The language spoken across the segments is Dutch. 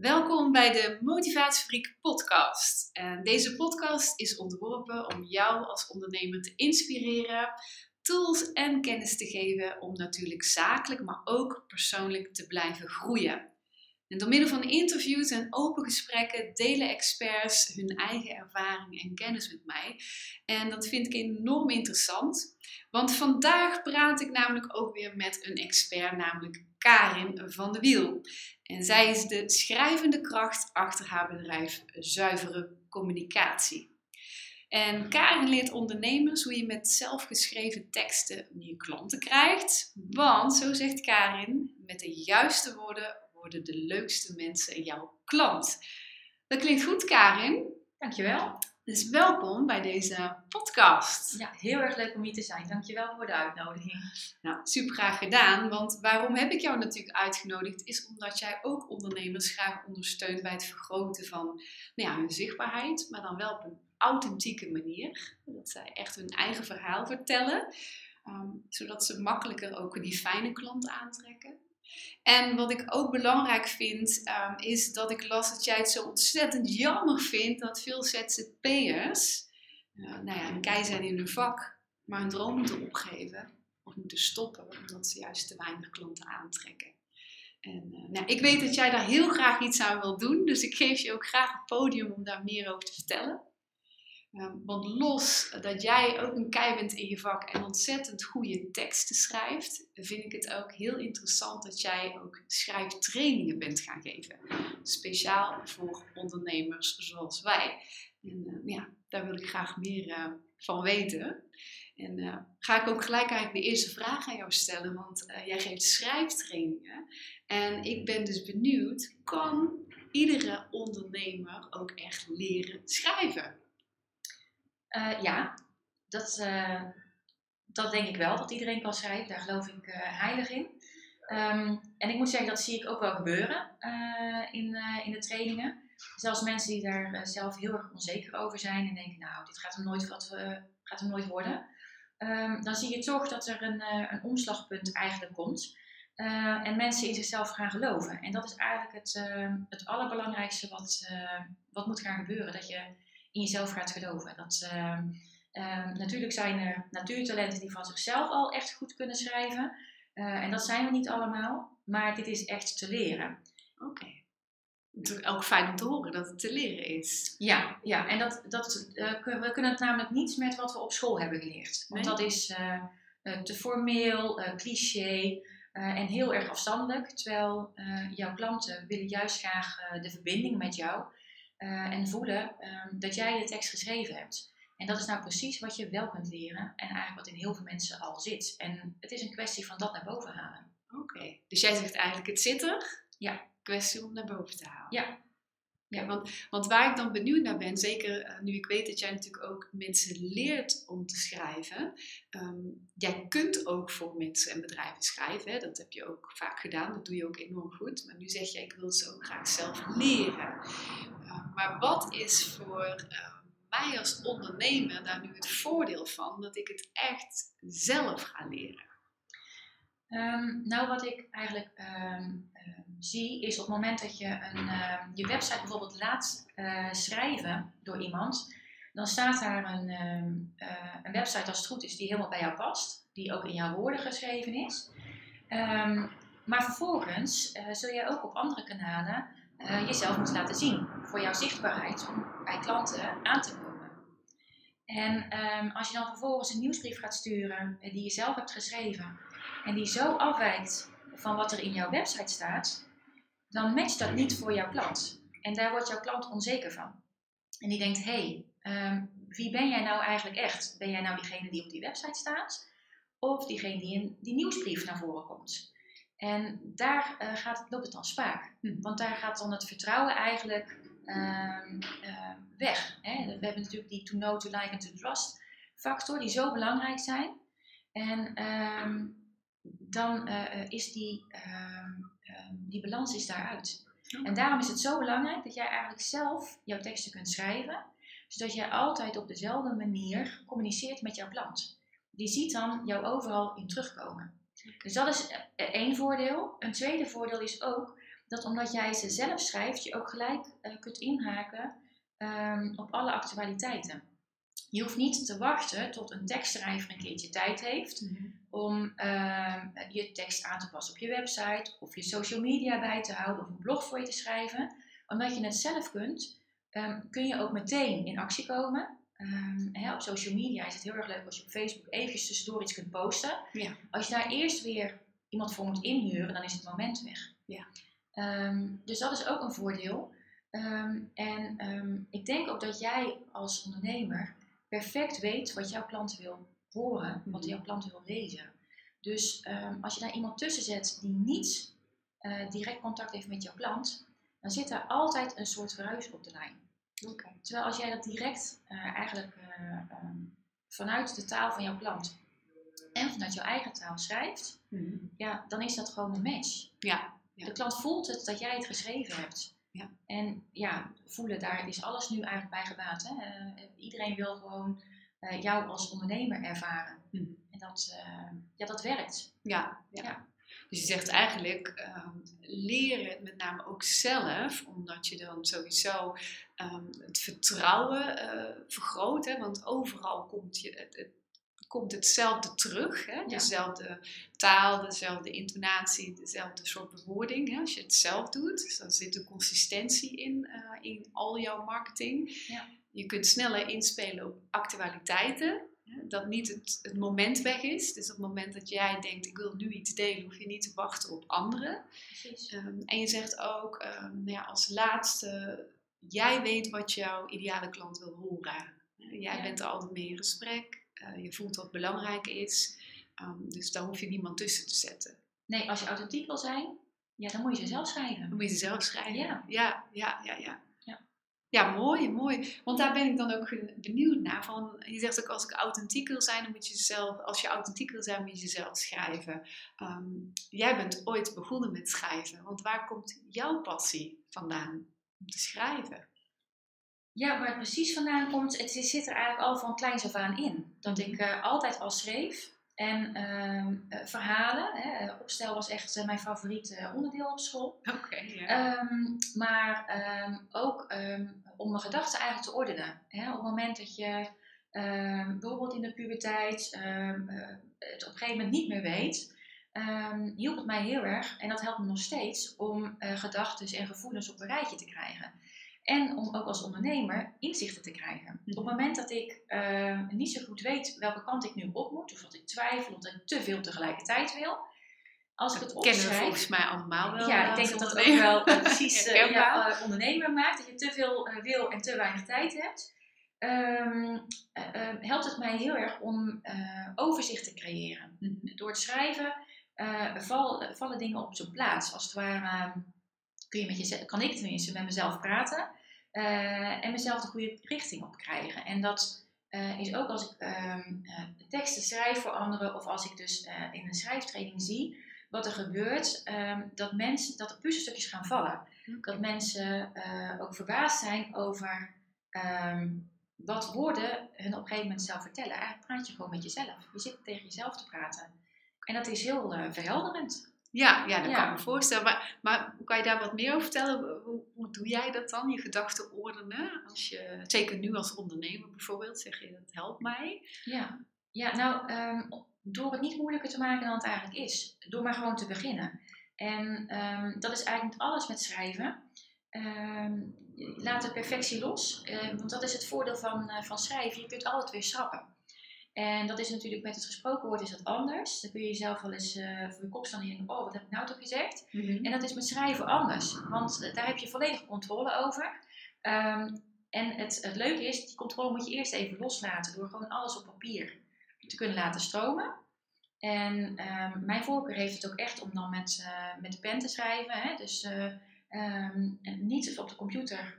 Welkom bij de Motivatiefabriek podcast. Deze podcast is ontworpen om jou als ondernemer te inspireren, tools en kennis te geven om natuurlijk zakelijk, maar ook persoonlijk te blijven groeien. Door middel van interviews en open gesprekken delen experts hun eigen ervaring en kennis met mij. En dat vind ik enorm interessant, want vandaag praat ik namelijk ook weer met een expert, namelijk Karin van de Wiel. En zij is de schrijvende kracht achter haar bedrijf Zuivere Communicatie. En Karin leert ondernemers hoe je met zelfgeschreven teksten meer klanten krijgt. Want, zo zegt Karin, met de juiste woorden worden de leukste mensen jouw klant. Dat klinkt goed, Karin. Dankjewel. Dus welkom bij deze podcast. Ja, heel erg leuk om hier te zijn. Dankjewel voor de uitnodiging. Nou, super graag gedaan. Want waarom heb ik jou natuurlijk uitgenodigd? Is omdat jij ook ondernemers graag ondersteunt bij het vergroten van nou ja, hun zichtbaarheid, maar dan wel op een authentieke manier. Dat zij echt hun eigen verhaal vertellen, ehm, zodat ze makkelijker ook die fijne klant aantrekken. En wat ik ook belangrijk vind, um, is dat ik las dat jij het zo ontzettend jammer vindt dat veel ZZP'ers, uh, nou ja, een kei zijn in hun vak, maar hun droom moeten opgeven of moeten stoppen, omdat ze juist te weinig klanten aantrekken. En uh, nou, ik weet dat jij daar heel graag iets aan wil doen, dus ik geef je ook graag het podium om daar meer over te vertellen. Ehm, want los dat jij ook een kei bent in je vak en ontzettend goede teksten schrijft, vind ik het ook heel interessant dat jij ook schrijftrainingen bent gaan geven. Speciaal voor ondernemers zoals wij. En uh, ja, daar wil ik graag meer uh, van weten. En uh, ga ik ook gelijk eigenlijk de eerste vraag aan jou stellen, want jij geeft schrijftrainingen. En ik ben dus benieuwd, kan iedere ondernemer ook echt leren schrijven? Uh, ja, dat, uh, dat denk ik wel, dat iedereen kan schrijven. Daar geloof ik uh, heilig in. Um, en ik moet zeggen, dat zie ik ook wel gebeuren in, in de trainingen. Zelfs mensen die daar zelf heel erg onzeker over zijn en denken, nou, dit gaat hem nooit, wat, gaat hem nooit worden. Um, dan zie je toch dat er een, een omslagpunt eigenlijk komt. en mensen in zichzelf gaan geloven. En dat is eigenlijk het, het allerbelangrijkste wat, wat moet gaan gebeuren. Dat je in jezelf gaat geloven. Dat, uh, uh, natuurlijk zijn er natuurtalenten die van zichzelf al echt goed kunnen schrijven. Uh, en dat zijn we niet allemaal. Maar dit is echt te leren. Oké. Okay. Ook fijn om te horen dat het te leren is. Ja, ja. en dat, dat, uh, we kunnen het namelijk niet met wat we op school hebben geleerd. Want nee? dat is uh, te formeel, cliché en heel erg afstandelijk. Terwijl jouw klanten willen juist graag de verbinding met jou uh, en voelen um, dat jij de tekst geschreven hebt. En dat is nou precies wat je wel kunt leren en eigenlijk wat in heel veel mensen al zit. En het is een kwestie van dat naar boven halen. Oké, okay. dus jij zegt eigenlijk het zit er? Ja. Kwestie om naar boven te halen. Ja. Ja, want, want waar ik dan benieuwd naar ben, zeker uh, nu ik weet dat jij natuurlijk ook mensen leert om te schrijven. Um, jij kunt ook voor mensen en bedrijven schrijven, hè? dat heb je ook vaak gedaan, dat doe je ook enorm goed. Maar nu zeg je, ik wil het ook graag zelf leren. Maar wat is voor uh, mij als ondernemer daar nu het voordeel van dat ik het echt zelf ga leren? Um, nou, wat ik eigenlijk um, zie, is op het moment dat je een, je website bijvoorbeeld laat uh, schrijven door iemand, dan staat daar een, uh, een, website als het goed is die helemaal bij jou past, die ook in jouw woorden geschreven is. Maar vervolgens zul je ook op andere kanalen jezelf moeten laten zien voor jouw zichtbaarheid om bij klanten aan te komen. En als je dan vervolgens een nieuwsbrief gaat sturen die je zelf hebt geschreven en die zo afwijkt van wat er in jouw website staat, dan matcht dat niet voor jouw klant. En daar wordt jouw klant onzeker van. En die denkt, hé, hey, um, wie ben jij nou eigenlijk echt? Ben jij nou diegene die op die website staat? Of diegene die in die nieuwsbrief naar voren komt? En daar uh, gaat, loopt het dan spaak. Hm. Want daar gaat dan het vertrouwen eigenlijk um, uh, weg. Hè? We hebben natuurlijk die to know, to like en to trust factor, die zo belangrijk zijn. En um, dan uh, is die, die balans is daaruit. En daarom is het zo belangrijk dat jij eigenlijk zelf jouw teksten kunt schrijven, zodat jij altijd op dezelfde manier communiceert met jouw klant. Die ziet dan jou overal in terugkomen. Dus dat is één voordeel. Een tweede voordeel is ook dat omdat jij ze zelf schrijft, je ook gelijk eh, kunt inhaken ehm, op alle actualiteiten. Je hoeft niet te wachten tot een tekstschrijver een keertje tijd heeft om ehm, je tekst aan te passen op je website of je social media bij te houden of een blog voor je te schrijven. Omdat je het zelf kunt, ehm, kun je ook meteen in actie komen. Ehm, hè, op social media is het heel erg leuk als je op Facebook eventjes tussendoor iets kunt posten. Ja. Als je daar eerst weer iemand voor moet inhuren, dan is het moment weg. Ja. Ehm, dus dat is ook een voordeel. Ehm, en ik denk ook dat jij als ondernemer perfect weet wat jouw klant wil horen, wat Mhm. jouw klant wil lezen. Dus als je daar iemand tussen zet die niet eh, direct contact heeft met jouw klant, dan zit daar altijd een soort verhuis op de lijn. Terwijl als jij dat direct eh, eigenlijk eh, ehm, vanuit de taal van jouw klant en vanuit jouw eigen taal schrijft, Mhm. ja, dan is dat gewoon een match. Ja. Ja. De klant voelt het dat jij het geschreven hebt. Ja. En ja, voelen, daar is alles nu eigenlijk bij gebaat. Hè? Eh, iedereen wil gewoon jou als ondernemer ervaren. Mhm. En dat, ja, dat werkt. Ja, ja. Ja. Dus je zegt eigenlijk, ehm leer het met name ook zelf, omdat je dan sowieso ehm, het vertrouwen eh, vergroot. Hè? Want overal komt, je, het, het, komt hetzelfde terug. Hè? Dezelfde taal, dezelfde intonatie, dezelfde soort bewoording. Hè? Als je het zelf doet, dus dan zit er consistentie in, eh, in al jouw marketing. Ja. Je kunt sneller inspelen op actualiteiten. Dat niet het, het moment weg is. Dus op het moment dat jij denkt, ik wil nu iets delen, hoef je niet te wachten op anderen. Ehm, en je zegt ook, ehm, nou ja, als laatste, jij weet wat jouw ideale klant wil horen. Jij Ja. bent er altijd mee in gesprek. eh, je voelt wat belangrijk is. Ehm, dus daar hoef je niemand tussen te zetten. Nee, als je authentiek wil zijn, ja, dan moet je ze zelf schrijven. Dan moet je ze zelf schrijven. Ja. ja, ja, ja. ja. Ja. Mooi, mooi. Want daar ben ik dan ook benieuwd naar. Van, je zegt ook, als ik authentiek wil zijn, dan moet je zelf, als je authentiek wil zijn, moet je zelf schrijven. Ehm, jij bent ooit begonnen met schrijven. Want waar komt jouw passie vandaan om te schrijven? Ja, waar het precies vandaan komt, het zit er eigenlijk al van kleins af aan in. Dat ik eh, altijd al schreef. En ehm, eh, verhalen, hè, eh, opstel was echt eh, mijn favoriete onderdeel op school. Oké. Ehm, maar ehm, ook om mijn gedachten eigenlijk te ordenen. Hè? Op het moment dat je bijvoorbeeld in de puberteit eh, het op een gegeven moment niet meer weet, hielp het mij heel erg, en dat helpt me nog steeds, om eh gedachten en gevoelens op een rijtje te krijgen. En om ook als ondernemer inzichten te krijgen. Op het moment dat ik ehm, niet zo goed weet welke kant ik nu op moet, of dat ik twijfel, of dat ik te veel tegelijkertijd wil, als ik het Dat kennen we opschrijf, volgens mij allemaal wel. ja, eh, ik denk als dat dat ook wel eh, precies eh, ja, eh, ondernemer maakt. Dat je te veel eh, wil en te weinig tijd hebt. Eh, eh, helpt het mij heel erg om eh, overzicht te creëren. Mhm. Door het schrijven eh, val- vallen dingen op zijn plaats. Als het ware kun je met jezelf, kan ik tenminste met mezelf praten. eh, en mezelf de goede richting op krijgen. En dat eh, is ook als ik ehm, eh, teksten schrijf voor anderen. Of als ik dus in een schrijftraining zie wat er gebeurt, ehm, dat, mensen, dat de puzzelstukjes gaan vallen. Dat mensen ook verbaasd zijn over ehm, wat woorden hun op een gegeven moment zelf vertellen. Eigenlijk praat je gewoon met jezelf. Je zit tegen jezelf te praten. En dat is heel verhelderend. Ja, ja, dat Ja. kan ik me voorstellen. Maar, maar kan je daar wat meer over vertellen? Hoe, hoe doe jij dat dan, je gedachten ordenen? Als je, zeker nu als ondernemer bijvoorbeeld, zeg je dat helpt mij. Ja, ja nou, ehm, door het niet moeilijker te maken dan het eigenlijk is. Door maar gewoon te beginnen. En ehm, dat is eigenlijk alles met schrijven. Ehm, laat de perfectie los. want dat is het voordeel van, eh, van schrijven. Je kunt altijd weer schrappen. En dat is natuurlijk met het gesproken woord is dat anders. Dan kun je jezelf wel eens eh, voor je kop staan en denken, oh wat heb ik nou toch gezegd? En dat is met schrijven anders, want eh, daar heb je volledig controle over. Ehm, en het, het leuke is, die controle moet je eerst even loslaten door gewoon alles op papier te kunnen laten stromen. En ehm, mijn voorkeur heeft het ook echt om dan met, eh, met de pen te schrijven. Hè? Dus ehm, en niet op de computer,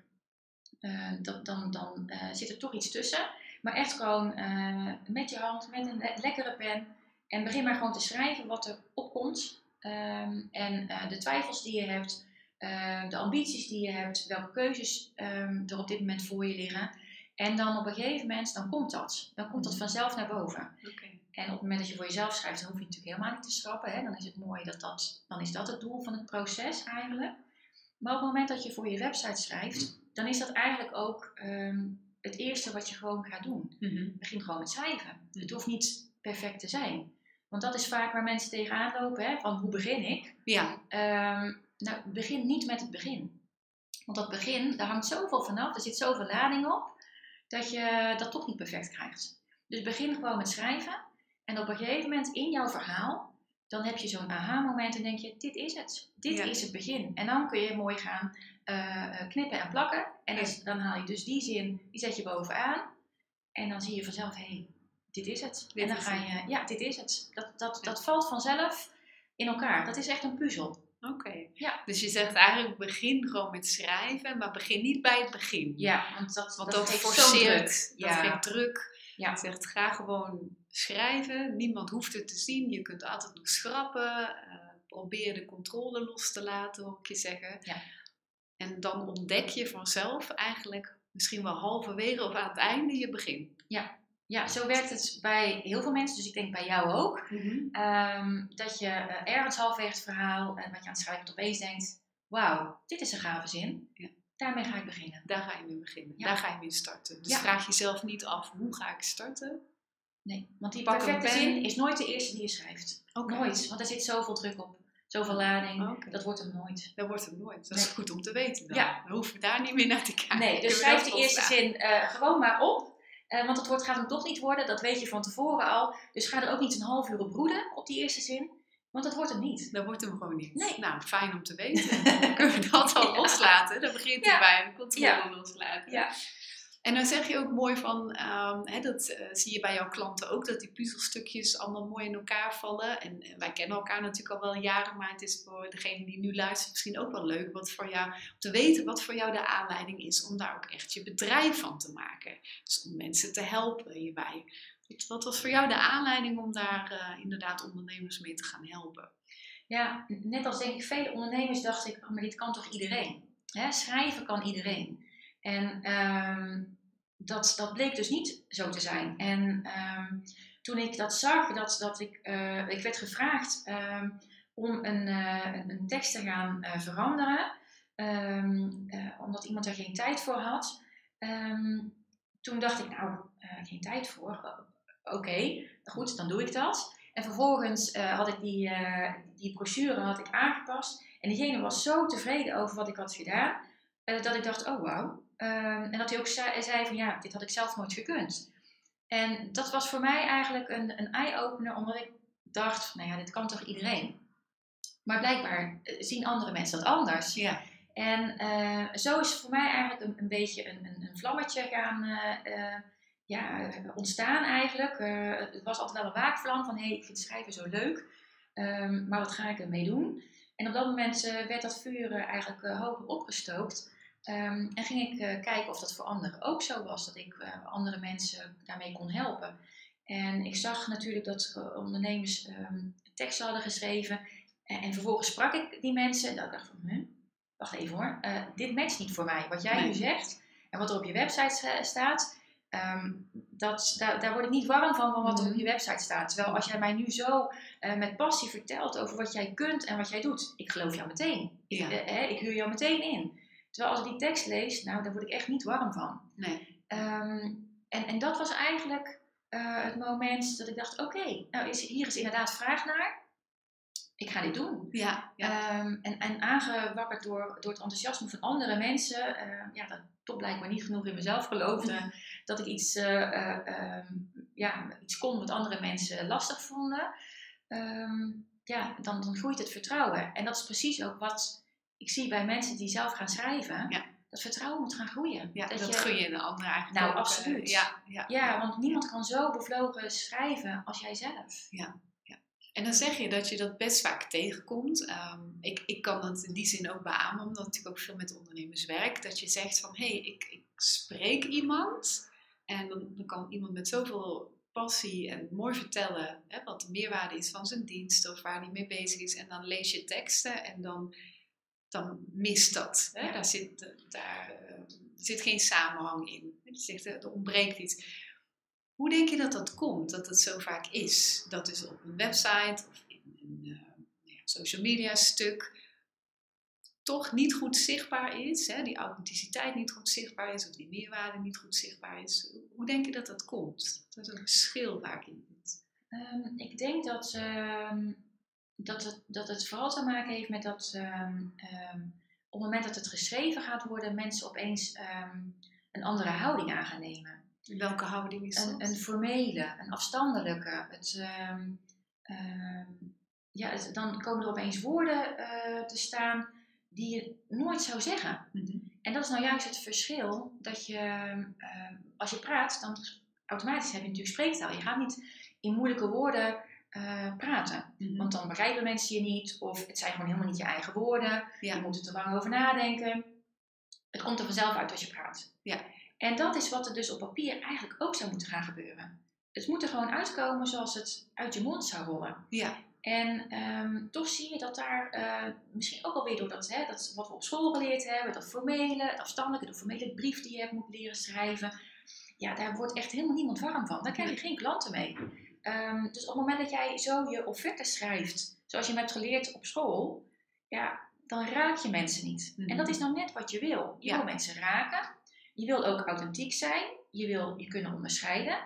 dat, dan, dan zit er toch iets tussen. Maar echt gewoon eh, met je hand, met een le- lekkere pen. En begin maar gewoon te schrijven wat er opkomt. Ehm, en eh, de twijfels die je hebt, eh, de ambities die je hebt, welke keuzes ehm, er op dit moment voor je liggen. En dan op een gegeven moment, dan komt dat. Dan komt dat vanzelf naar boven. En op het moment dat je voor jezelf schrijft, dan hoef je natuurlijk helemaal niet te schrappen. Hè? Dan is het mooi dat dat, dan is dat het doel van het proces eigenlijk. Maar op het moment dat je voor je website schrijft, dan is dat eigenlijk ook ehm, het eerste wat je gewoon gaat doen. Mhm. Begin gewoon met schrijven. Het hoeft niet perfect te zijn. Want dat is vaak waar mensen tegenaan lopen, hè, van hoe begin ik? Ja, Ehm, nou, begin niet met het begin. Want dat begin, daar hangt zoveel vanaf, er zit zoveel lading op, dat je dat toch niet perfect krijgt. Dus begin gewoon met schrijven. En op een gegeven moment in jouw verhaal, dan heb je zo'n aha-moment en denk je, dit is het. Dit Ja. is het begin. En dan kun je mooi gaan eh, eh, knippen en plakken. En dus- dan haal je dus die zin, die zet je bovenaan. En dan zie je vanzelf, hé, hey, dit is het. Dit en dan ga je, ja, dit is het. Dat, dat, Ja. dat valt vanzelf in elkaar. Dat is echt een puzzel. oké. Ja. Dus je zegt eigenlijk begin gewoon met schrijven, maar begin niet bij het begin. Ja, want dat, Want dat, dat, forceert, dat geeft druk. Ja. Je zegt ga gewoon schrijven, niemand hoeft het te zien. Je kunt altijd nog schrappen, eh, probeer de controle los te laten, hoor ik je zeggen. Ja. En dan ontdek je vanzelf eigenlijk misschien wel halverwege of aan het einde je begin. ja, zo werkt het bij heel veel mensen, dus ik denk bij jou ook. Ehm, dat je eh, ergens halverwege het verhaal, en wat je aan het schrijven opeens denkt: Wauw, dit is een gave zin. Ja. Daarmee ga ik beginnen. Daar ga je mee beginnen. Ja. Daar ga je mee starten. Dus Ja. vraag jezelf niet af hoe ga ik starten. Nee, want die Pak perfecte zin is nooit de eerste die je schrijft. Oké. Nooit, want er zit zoveel druk op, zoveel lading. Oké. Dat wordt hem nooit. Dat wordt het nooit. Dat is Nee. goed om te weten dan. Ja. Dan hoeven we daar niet meer naar te kijken. Nee, dus schrijf de eerste zin eh, gewoon maar op. Eh, want het wordt, gaat hem toch niet worden, dat weet je van tevoren al. Dus ga er ook niet een half uur op broeden op die eerste zin, want dat wordt hem niet. Dat wordt hem gewoon niet. Nee. Nou, fijn om te weten. Dan kunnen we dat al Ja. loslaten. Dan begint Ja. het bij een controle Ja. loslaten. Ja. En dan zeg je ook mooi van, ehm, dat eh, zie je bij jouw klanten ook, dat die puzzelstukjes allemaal mooi in elkaar vallen. En, wij kennen elkaar natuurlijk al wel jaren, maar het is voor degene die nu luistert misschien ook wel leuk wat voor jou, om te weten wat voor jou de aanleiding is om daar ook echt je bedrijf van te maken. Dus om mensen te helpen hierbij. Wat- Wat was voor jou de aanleiding om daar eh, inderdaad ondernemers mee te gaan helpen? Ja, net als denk ik vele ondernemers dacht ik, oh, maar dit kan toch iedereen? Hè? Schrijven kan iedereen. En ehm, dat, dat bleek dus niet zo te zijn. En ehm, toen ik dat zag, dat, dat ik, eh, ik werd gevraagd ehm, om een, eh, een, een tekst te gaan eh, veranderen, omdat iemand er geen tijd voor had. Toen dacht ik, nou, geen tijd voor. Oké, goed, dan doe ik dat. En vervolgens had ik die, die brochure had ik aangepast. En diegene was zo tevreden over wat ik had gedaan, dat ik dacht, oh wauw. Ehm, en dat hij ook zei, zei van, ja, dit had ik zelf nooit gekund. En dat was voor mij eigenlijk een, een eye-opener, omdat ik dacht, nou ja, dit kan toch iedereen? Maar blijkbaar eh, zien andere mensen dat anders. Ja. En eh, zo is voor mij eigenlijk een, een beetje een, een, een vlammetje gaan eh, ja, ontstaan eigenlijk. Het was altijd wel een waakvlam van, hé, hey, ik vind schrijven zo leuk, Ehm, maar wat ga ik ermee doen? En op dat moment werd dat vuur eigenlijk hoger opgestookt. Ehm, en ging ik eh, kijken of dat voor anderen ook zo was, dat ik eh, andere mensen daarmee kon helpen. En ik zag natuurlijk dat eh, ondernemers ehm, teksten hadden geschreven. En, en vervolgens sprak ik die mensen. Ik dacht van, huh? wacht even hoor, eh, dit matcht niet voor mij. Wat jij Nee. nu zegt en wat er op je website sta- staat, ehm, dat, daar, daar word ik niet warm van, van wat er op je website staat. Terwijl als jij mij nu zo eh, met passie vertelt over wat jij kunt en wat jij doet, ik geloof jou meteen. Ja. Ik, eh, ik huur jou meteen in. Terwijl als ik die tekst lees, nou, daar word ik echt niet warm van. Nee. Ehm, en, en dat was eigenlijk eh, het moment dat ik dacht, oké, nou is, hier is inderdaad vraag naar. Ik ga dit doen. Ja. ja. Ehm, en, en aangewakkerd door, door het enthousiasme van andere mensen, eh, ja, dat toch blijkbaar niet genoeg in mezelf geloofde, dat ik iets, eh, eh, ja, iets kon wat andere mensen lastig vonden. Ja, dan, dan groeit het vertrouwen. En dat is precies ook wat ik zie bij mensen die zelf gaan schrijven. Ja. Dat vertrouwen moet gaan groeien. ja, dat, je- gun je de ander eigenlijk Nou, ook, eh, absoluut. ja, ja. Ja, want niemand kan zo bevlogen schrijven als jij zelf. En dan zeg je dat je dat best vaak tegenkomt. Ehm, ik, ik kan dat in die zin ook beamen, omdat ik natuurlijk ook veel met ondernemers werk. Dat je zegt van, hé, hey, ik, ik spreek iemand. En dan, dan kan iemand met zoveel passie en mooi vertellen hè, wat de meerwaarde is van zijn dienst of waar hij mee bezig is. En dan lees je teksten en dan, dan mist dat. Hè? Daar, zit, daar eh, zit geen samenhang in. Je zegt, er er ontbreekt iets. Hoe denk je dat dat komt, dat het zo vaak is? Dat is op een website of in een eh, nou social media stuk toch niet goed zichtbaar is, hè, die authenticiteit niet goed zichtbaar is, of die meerwaarde niet goed zichtbaar is. Hoe denk je dat dat komt? Dat is een verschil vaak in zit. Um, ik denk dat, um, dat, het, dat het vooral te maken heeft met dat um, op het moment dat het geschreven gaat worden, mensen opeens een andere houding aan gaan nemen. Welke houding is dat? Een, een formele, een afstandelijke. Het, ja, dan komen er opeens woorden uh, te staan die je nooit zou zeggen. Mhm. En dat is nou juist het verschil dat je, uh, als je praat, dan automatisch heb je natuurlijk spreektaal. Je gaat niet in moeilijke woorden uh, praten, mm -hmm. want dan begrijpen mensen je niet, of het zijn gewoon helemaal niet je eigen woorden. Ja. Je moet er te lang over nadenken. Het komt er vanzelf uit als je praat. Ja. En dat is wat er dus op papier eigenlijk ook zou moeten gaan gebeuren. Het moet er gewoon uitkomen zoals het uit je mond zou rollen. Ja. En um, toch zie je dat daar, uh, misschien ook alweer door dat, hè, dat wat we op school geleerd hebben, dat formele, het afstandelijke, de formele brief die je hebt moet leren schrijven, ja, daar wordt echt helemaal niemand warm van. Daar krijg je geen klanten mee. Um, dus op het moment dat jij zo je offerte schrijft, zoals je hebt geleerd op school, ja, dan raak je mensen niet. En dat is nou net wat je wil. Je wil mensen raken, je wil ook authentiek zijn, je wil je kunnen onderscheiden.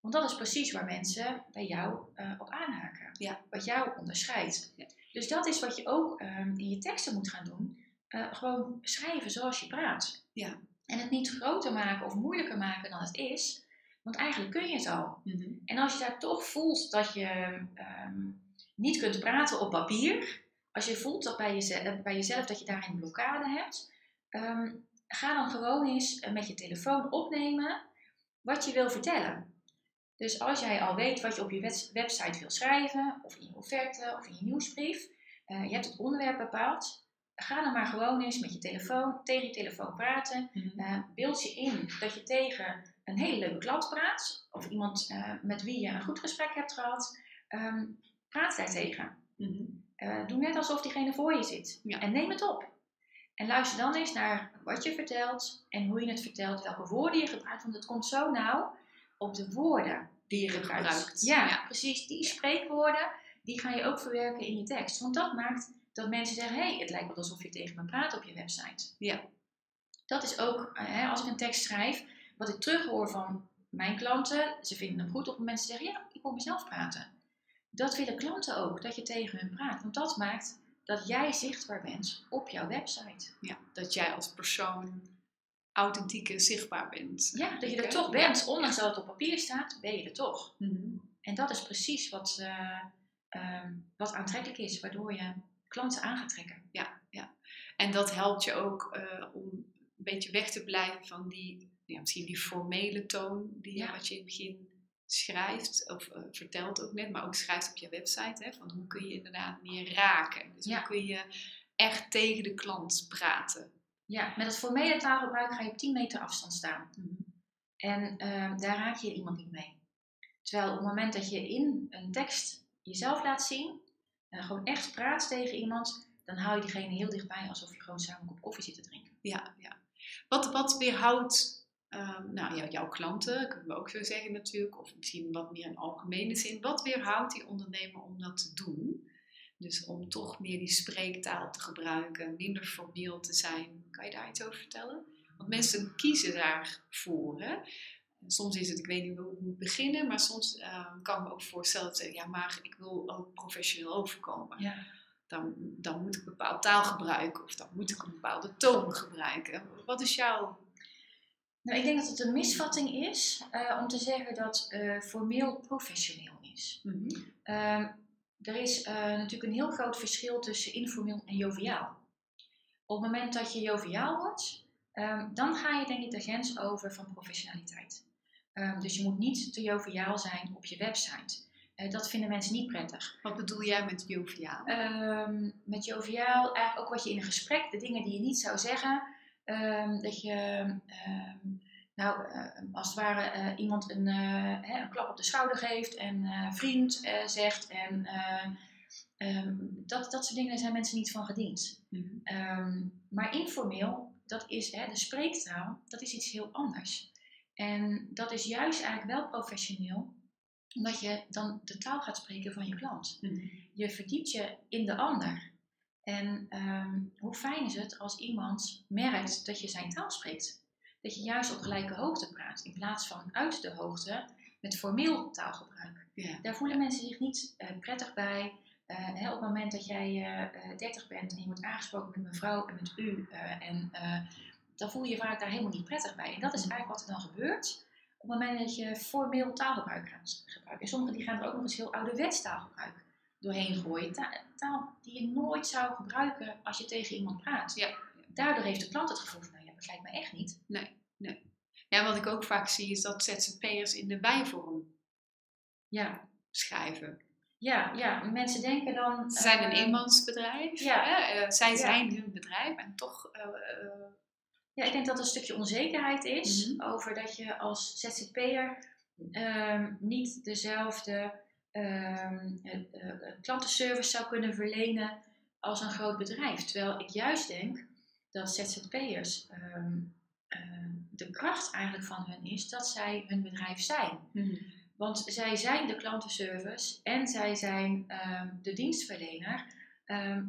Want dat is precies waar mensen bij jou uh, op aanhaken. Ja. Wat jou onderscheidt. Ja. Dus dat is wat je ook um, in je teksten moet gaan doen. Uh, gewoon schrijven zoals je praat. Ja. En het niet groter maken of moeilijker maken dan het is. Want eigenlijk kun je het al. Mm -hmm. En als je daar toch voelt dat je um, niet kunt praten op papier. Als je voelt dat bij, jezelf, bij jezelf dat je daar een blokkade hebt. Um, ga dan gewoon eens met je telefoon opnemen wat je wil vertellen. Dus als jij al weet wat je op je website wil schrijven, of in je offerte, of in je nieuwsbrief, uh, je hebt het onderwerp bepaald, ga dan maar gewoon eens met je telefoon, tegen je telefoon praten. Uh, beeld je in dat je tegen een hele leuke klant praat, of iemand uh, met wie je een goed gesprek hebt gehad. Um, praat daar tegen. Mm -hmm. doe net alsof diegene voor je zit. Ja. En neem het op. En luister dan eens naar wat je vertelt en hoe je het vertelt, welke woorden je gebruikt, want het komt zo nauw op de woorden die je gebruikt. Ja, precies. Die spreekwoorden, die ga je ook verwerken in je tekst. Want dat maakt dat mensen zeggen, hé, hey, het lijkt wel alsof je tegen me praat op je website. Ja. Dat is ook, hè, als ik een tekst schrijf, wat ik terughoor van mijn klanten. Ze vinden het goed op mensen zeggen, ja, ik wil mezelf praten. Dat willen klanten ook, dat je tegen hun praat. Want dat maakt dat jij zichtbaar bent op jouw website. Ja, dat jij als persoon authentiek en zichtbaar bent. Ja, dat je er toch bent. Ondanks dat het op papier staat, ben je er toch. Mhm. En dat is precies wat, uh, wat aantrekkelijk is, waardoor je klanten aan gaat trekken. Ja, ja. En dat helpt je ook uh, om een beetje weg te blijven van die, ja, misschien die formele toon die ja. wat je in het begin schrijft, of uh, vertelt ook net, maar ook schrijft op je website. Hè, van hoe kun je inderdaad meer raken? Dus hoe kun je echt tegen de klant praten? Ja, met het formele taalgebruik ga je op 10 meter afstand staan. Mhm. En uh, daar raak je iemand niet mee. Terwijl op het moment dat je in een tekst jezelf laat zien, uh, gewoon echt praat tegen iemand, dan hou je diegene heel dichtbij alsof je gewoon samen een kop koffie zit te drinken. Ja, ja. Wat, wat weerhoudt uh, nou, jouw klanten, kunnen we ook zo zeggen natuurlijk, of misschien wat meer in algemene zin, wat weerhoudt die ondernemer om dat te doen? Dus om toch meer die spreektaal te gebruiken, minder formeel te zijn. Kan je daar iets over vertellen? Want mensen kiezen daarvoor. Hè? Soms is het, ik weet niet hoe ik moet beginnen, maar soms uh, kan ik me ook voorstellen dat ja, maar ik wil ook professioneel overkomen. Ja. Dan, dan moet ik een bepaald taal gebruiken of dan moet ik een bepaalde toon gebruiken. Wat is jouw nou, ik denk dat het een misvatting is uh, om te zeggen dat uh, formeel professioneel is. Mm -hmm er is uh, natuurlijk een heel groot verschil tussen informeel en joviaal. Op het moment dat je joviaal wordt, um, dan ga je denk ik de grens over van professionaliteit. Um, dus je moet niet te joviaal zijn op je website. Uh, dat vinden mensen niet prettig. Wat bedoel jij met joviaal? Um, met joviaal, eigenlijk ook wat je in een gesprek, de dingen die je niet zou zeggen, dat je nou, uh, als het ware uh, iemand een, uh, een, klap op de schouder geeft en vriend zegt. En um, dat, dat soort dingen zijn mensen niet van gediend. Mm um, maar informeel, dat is hè, de spreektaal, dat is iets heel anders. En dat is juist eigenlijk wel professioneel, omdat je dan de taal gaat spreken van je klant. Mm Je verdiept je in de ander. En ehm, hoe fijn is het als iemand merkt dat je zijn taal spreekt? Dat je juist op gelijke hoogte praat, in plaats van uit de hoogte met formeel taalgebruik. Ja. Daar voelen mensen zich niet eh, prettig bij. Eh, hè, op het moment dat jij eh, eh, 30 bent en je wordt aangesproken met mevrouw en met u, en, dan voel je je vaak daar helemaal niet prettig bij. En dat is eigenlijk wat er dan gebeurt op het moment dat je formeel taalgebruik gaat gebruiken. En sommigen die gaan er ook nog eens heel ouderwets taalgebruik doorheen gooien. Ta- taal die je nooit zou gebruiken als je tegen iemand praat. Ja. Daardoor heeft de klant het gevoel van, nou ja, dat lijkt me echt niet. ja, wat ik ook vaak zie is dat ZZP'ers in de bijvorm Ja, schrijven. ja, ja. mensen denken dan... Ze zijn een eh, eenmansbedrijf. ja. Hè? eh, zij Ja. zijn hun bedrijf en toch eh, Ja, ik denk dat er een stukje onzekerheid is Mhm. over dat je als ZZP'er ehm, niet dezelfde ehm, eh, klantenservice zou kunnen verlenen als een groot bedrijf. Terwijl ik juist denk dat ZZP'ers ehm, ehm, de kracht eigenlijk van hun is dat zij hun bedrijf zijn. Want zij zijn de klantenservice en zij zijn de dienstverlener.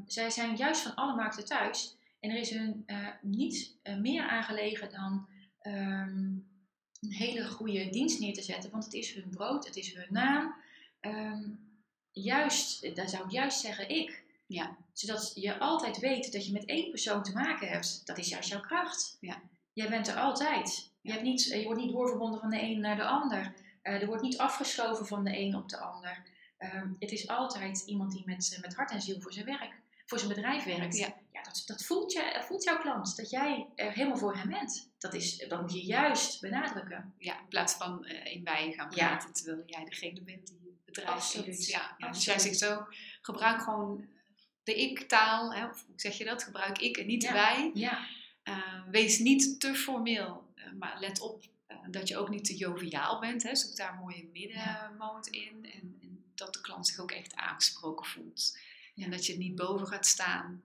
Zij zijn juist van alle markten thuis. En er is hun eh, niet eh, meer aangelegen dan een hele goede dienst neer te zetten. Want het is hun brood, het is hun naam. Ehm, juist, eh, daar zou ik juist zeggen ik. Ja. Zodat je altijd weet dat je met één persoon te maken hebt. Dat is juist jouw kracht. Ja. Jij bent er altijd. Je, hebt niet, je wordt niet doorverbonden van de een naar de ander. Eh, er wordt niet afgeschoven van de een op de ander. Ehm, het is altijd iemand die met, met hart en ziel voor zijn werk, voor zijn bedrijf werkt. Ja. dat, dat voelt, je, dat voelt jouw klant, dat jij er helemaal voor hem bent. Dat, is, dat moet je juist benadrukken. ja, in plaats van eh, in wij gaan Ja. praten terwijl jij degene bent die bedrijf Absoluut. Ja, dus jij zegt ook, gebruik gewoon de ik-taal, hè, of hoe zeg je dat? Gebruik ik en niet Ja. wij. Ja, Eh, wees niet te formeel, eh, maar let op eh, dat je ook niet te joviaal bent. Hè. Zoek daar een mooie middenmoot in en, en dat de klant zich ook echt aangesproken voelt. En dat je niet boven gaat staan,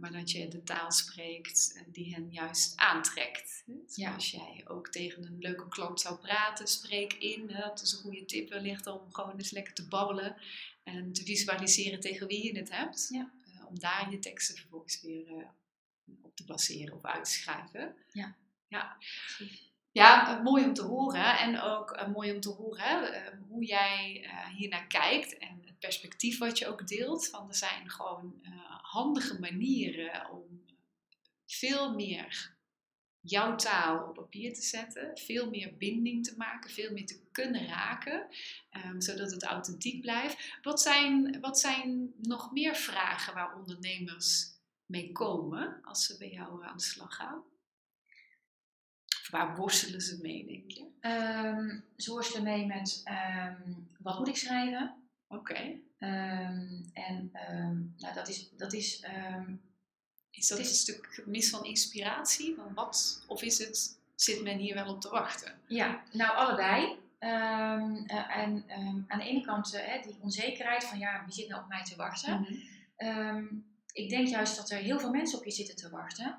maar dat je de taal spreekt eh, die hen juist aantrekt. Hè. Ja. Zoals jij ook tegen een leuke klant zou praten, spreek in. Dat is een goede tip wellicht om gewoon eens lekker te babbelen en te visualiseren tegen wie je het hebt. Ja. Eh, om daar je teksten vervolgens weer eh, op te baseren of uit te schrijven. Ja. ja. Ja, eh, mooi om te horen. En ook eh, mooi om te horen eh, hoe jij eh hiernaar kijkt. En perspectief wat je ook deelt. Want er zijn gewoon eh, handige manieren om veel meer jouw taal op papier te zetten. Veel meer binding te maken. Veel meer te kunnen raken. ehm, zodat het authentiek blijft. Wat zijn, wat zijn nog meer vragen waar ondernemers mee komen als ze bij jou aan de slag gaan? Of waar worstelen ze mee, denk je? Ehm, ze worstelen mee met ehm, wat moet ik schrijven? Oké. Ehm, en ehm, nou, dat is, dat is ehm, Is dat is- een stuk gemis van inspiratie? Van wat? Of is het, zit men hier wel op te wachten? Ja, nou allebei. Eh, en aan de ene kant eh, die onzekerheid van ja, wie zit nou op mij te wachten? Ehm, ik denk juist dat er heel veel mensen op je zitten te wachten.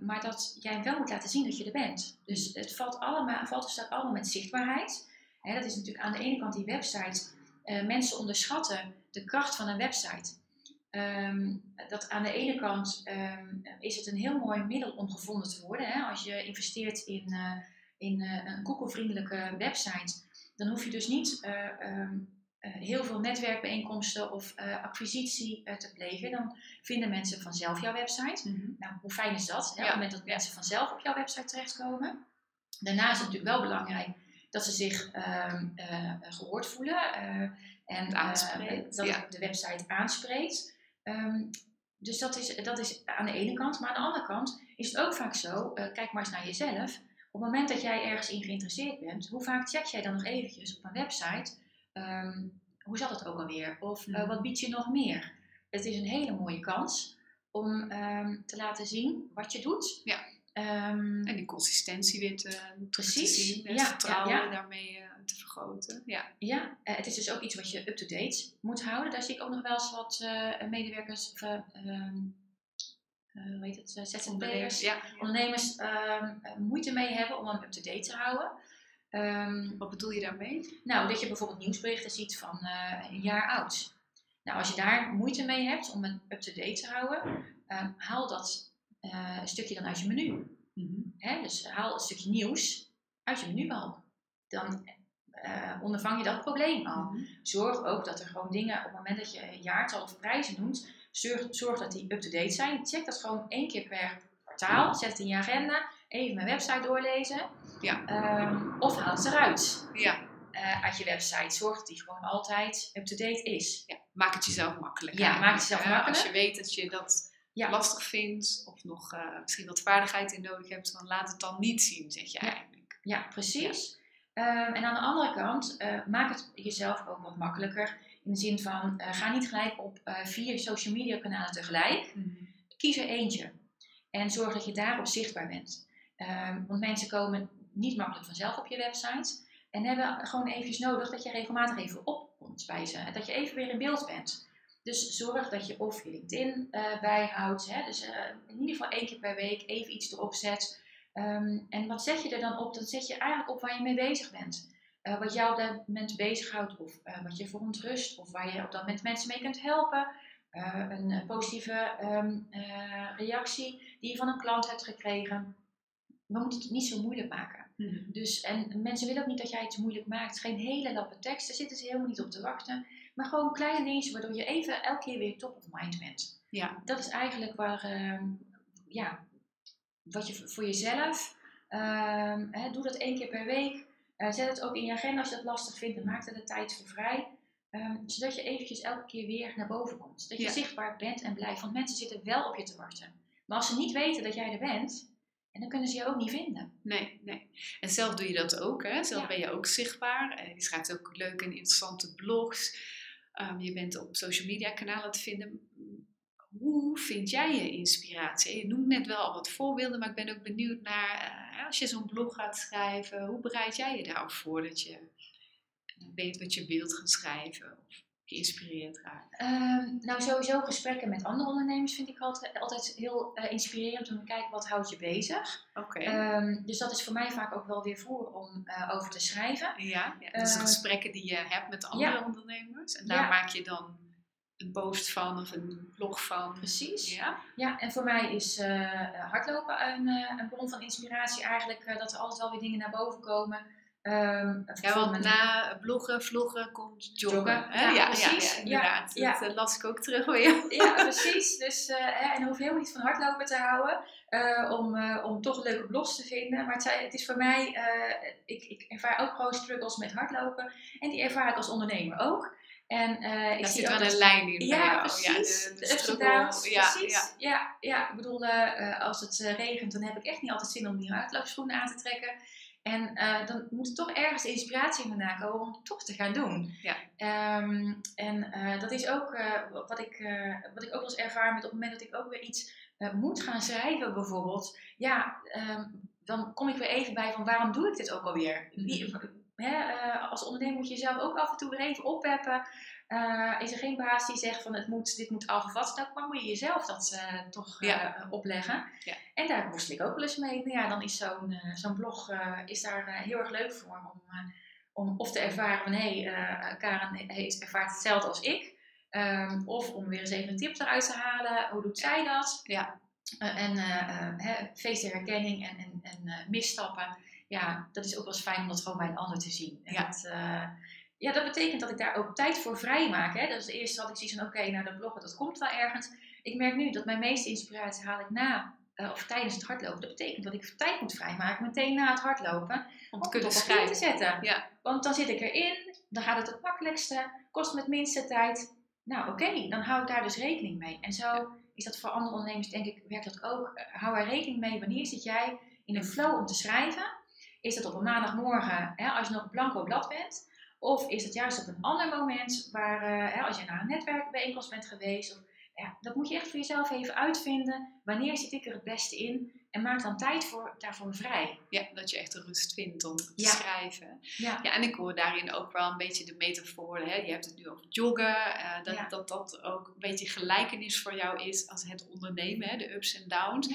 Maar dat jij wel moet laten zien dat je er bent. Dus het valt, allemaal, valt of staat allemaal met zichtbaarheid. Hè, dat is natuurlijk aan de ene kant die website. Eh, mensen onderschatten de kracht van een website. Ehm, dat aan de ene kant ehm, is het een heel mooi middel om gevonden te worden. Hè? Als je investeert in, eh, in eh, een Google-vriendelijke website, dan hoef je dus niet eh, ehm, eh, heel veel netwerkbijeenkomsten of acquisitie te plegen. Dan vinden mensen vanzelf jouw website. Nou, hoe fijn is dat? Hè? Op het moment dat mensen vanzelf op jouw website terechtkomen. Daarnaast is het natuurlijk wel belangrijk dat ze zich ehm, eh, gehoord voelen. eh, en aanspreekt, eh, dat ja. de website aanspreekt. Ehm, dus dat is, dat is aan de ene kant. Maar aan de andere kant is het ook vaak zo, eh, kijk maar eens naar jezelf. Op het moment dat jij ergens in geïnteresseerd bent, hoe vaak check jij dan nog eventjes op een website? ehm, hoe zat het ook alweer? Of eh, Mhm. wat biedt je nog meer? Het is een hele mooie kans om te laten zien wat je doet. Ja. Ehm, En die consistentie weer te, terug te Precies, zien. Ja, vertrouwen ja, ja. daarmee eh, te vergroten. Ja. Ja, eh, het is dus ook iets wat je up-to-date moet houden. Daar zie ik ook nog wel eens wat eh, medewerkers, of, eh, ehm, eh, hoe heet het, ZZP'ers, Ja. ondernemers ehm, eh, moeite mee hebben om hem up-to-date te houden. Wat bedoel je daarmee? nou, dat je bijvoorbeeld nieuwsberichten ziet van een jaar oud. Nou, als je daar moeite mee hebt om het up-to-date te houden, haal dat uh, stukje dan uit je menu. Hè? Dus haal een stukje nieuws uit je menubalk. Dan uh, ondervang je dat probleem al. Mhm. Zorg ook dat er gewoon dingen, op het moment dat je een jaartal of prijzen noemt, zorg, zorg dat die up-to-date zijn. Check dat gewoon één keer per kwartaal. Zet het in je agenda. Even mijn website doorlezen. Ja. Ehm, of haal het eruit Ja. eh, uit je website. Zorg dat die gewoon altijd up-to-date is. ja, maak het jezelf makkelijk. Ja, maak het jezelf makkelijk. Als je weet dat je dat Ja. lastig vindt of nog eh, misschien wat vaardigheid in nodig hebt, dan laat het dan niet zien, zeg je Ja. eigenlijk. Ja, precies. Ehm, en aan de andere kant, eh, maak het jezelf ook wat makkelijker. In de zin van, eh, ga niet gelijk op vier social media kanalen tegelijk. Kies er eentje. En zorg dat je daarop zichtbaar bent. Ehm, want mensen komen niet makkelijk vanzelf op je website. En hebben gewoon eventjes nodig dat je regelmatig even opkomt bij ze. Dat je even weer in beeld bent. Dus zorg dat je of je LinkedIn eh, bijhoudt. Hè? Dus eh, in ieder geval één keer per week even iets erop zet. Ehm, en wat zet je er dan op? Dan zet je eigenlijk op waar je mee bezig bent. Eh, wat jou op dat moment bezighoudt, of wat je verontrust, of waar je op dat moment mensen mee kunt helpen. Een positieve ehm, eh, reactie die je van een klant hebt gekregen. We moeten het niet zo moeilijk maken. Dus, en mensen willen ook niet dat jij het moeilijk maakt. Geen hele lappe tekst, daar zitten ze helemaal niet op te wachten. Maar gewoon kleine dingetjes waardoor je even elke keer weer top of mind bent. Ja. Dat is eigenlijk waar, ehm, ja, wat je voor jezelf, ehm, hè, doe dat één keer per week. Eh, zet het ook in je agenda als je dat lastig vindt en maak er de tijd voor vrij. Ehm, zodat je eventjes elke keer weer naar boven komt. Dat je Ja. zichtbaar bent en blijft. Want mensen zitten wel op je te wachten. Maar als ze niet weten dat jij er bent, en dan kunnen ze je ook niet vinden. Nee, nee. En zelf doe je dat ook, hè? Zelf Ja. ben je ook zichtbaar. Eh, je schrijft ook leuke en interessante blogs. Ehm, je bent op social media kanalen te vinden. Hoe vind jij je inspiratie? Je noemt net wel al wat voorbeelden, maar ik ben ook benieuwd naar eh, als je zo'n blog gaat schrijven, hoe bereid jij je daarop voor dat je weet wat je wilt gaan schrijven of geïnspireerd raakt? Ehm, nou, sowieso gesprekken met andere ondernemers vind ik altijd, altijd heel eh, inspirerend om te kijken wat houdt je bezig. Oké. Ehm, dus dat is voor mij vaak ook wel weer voer om eh, over te schrijven. ja, ja, dus gesprekken die je hebt met andere ja. ondernemers. En daar Ja. maak je dan een post van of een blog van. Precies. Ja. Ja, en voor mij is eh, hardlopen een, een bron van inspiratie eigenlijk. dat er altijd wel weer dingen naar boven komen. Ehm, Ja, want na bloggen, vloggen komt joggen. Joggen, hè? ja, ja, precies. Ja, inderdaad. Dat eh, las ik ook terug weer. Ja, precies. Dus, hè, en hoef je helemaal niet van hardlopen te houden eh, om, eh, om toch leuke blogs te vinden. Maar het, zijn- het is voor mij, ik, ik ervaar ook gewoon struggles met hardlopen. En die ervaar ik als ondernemer ook. En eh, ik Daar zie zit ook wel een lijn in. bij Ja, jou. precies. Ja, de, de, de struggle. Ja, precies. ja. Ja. Ja, ik bedoel, als het regent, dan heb ik echt niet altijd zin om die hardloopschoenen aan te trekken. En eh, dan moet er toch ergens inspiratie vandaan komen om het toch te gaan doen. Ja. Ehm, en eh, dat is ook eh, wat, ik, wat ik ook wel eens ervaar met op het moment dat ik ook weer iets moet gaan schrijven bijvoorbeeld. Ja, ehm, dan kom ik weer even bij van waarom doe ik dit ook alweer? Wie- hè, eh, als ondernemer moet je jezelf ook af en toe weer even oppeppen. Eh, is er geen baas die zegt van het moet, dit moet wat dan moet je jezelf dat eh, toch eh, opleggen. Ja. En daar worstel ik ook wel eens mee. Nou ja, dan is zo'n zo'n blog is daar heel erg leuk voor om, om of te ervaren van hé, hey, Karen heeft, ervaart hetzelfde als ik. Ehm, of om weer eens even een tip eruit te halen. Hoe doet zij dat? Ja. En eh, eh, hè, feest der herkenning en, en, en misstappen. Ja, dat is ook wel eens fijn om dat gewoon bij een ander te zien. En Ja. dat, ja, dat betekent dat ik daar ook tijd voor vrij maak. Hè? Dus eerst had ik zoiets van, oké, nou dat bloggen, dat komt wel ergens. Ik merk nu dat mijn meeste inspiratie haal ik na eh, of tijdens het hardlopen. Dat betekent dat ik tijd moet vrijmaken meteen na het hardlopen. Om te Om kunnen het op papier te schrijven. zetten. Ja. Want dan zit ik erin, dan gaat het het makkelijkste, kost me het minste tijd. Nou oké, dan hou ik daar dus rekening mee. En zo is dat voor andere ondernemers, denk ik, werkt dat ook. Eh, Hou er rekening mee, wanneer zit jij in een flow om te schrijven? Is dat op een maandagmorgen, hè, als je nog een blanco blad bent? Of is het juist op een ander moment, waar, eh, als je naar een netwerkbijeenkomst bent geweest? Of, ja, dat moet je echt voor jezelf even uitvinden. Wanneer zit ik er het beste in? En maak dan tijd voor, daarvoor vrij. ja, dat je echt de rust vindt om te Ja. schrijven. Ja, Ja, en ik hoor daarin ook wel een beetje de metaforen. Hè? Je hebt het nu over joggen. eh, dat, Ja. dat dat ook een beetje gelijkenis voor jou is als het ondernemen, hè? de ups en downs.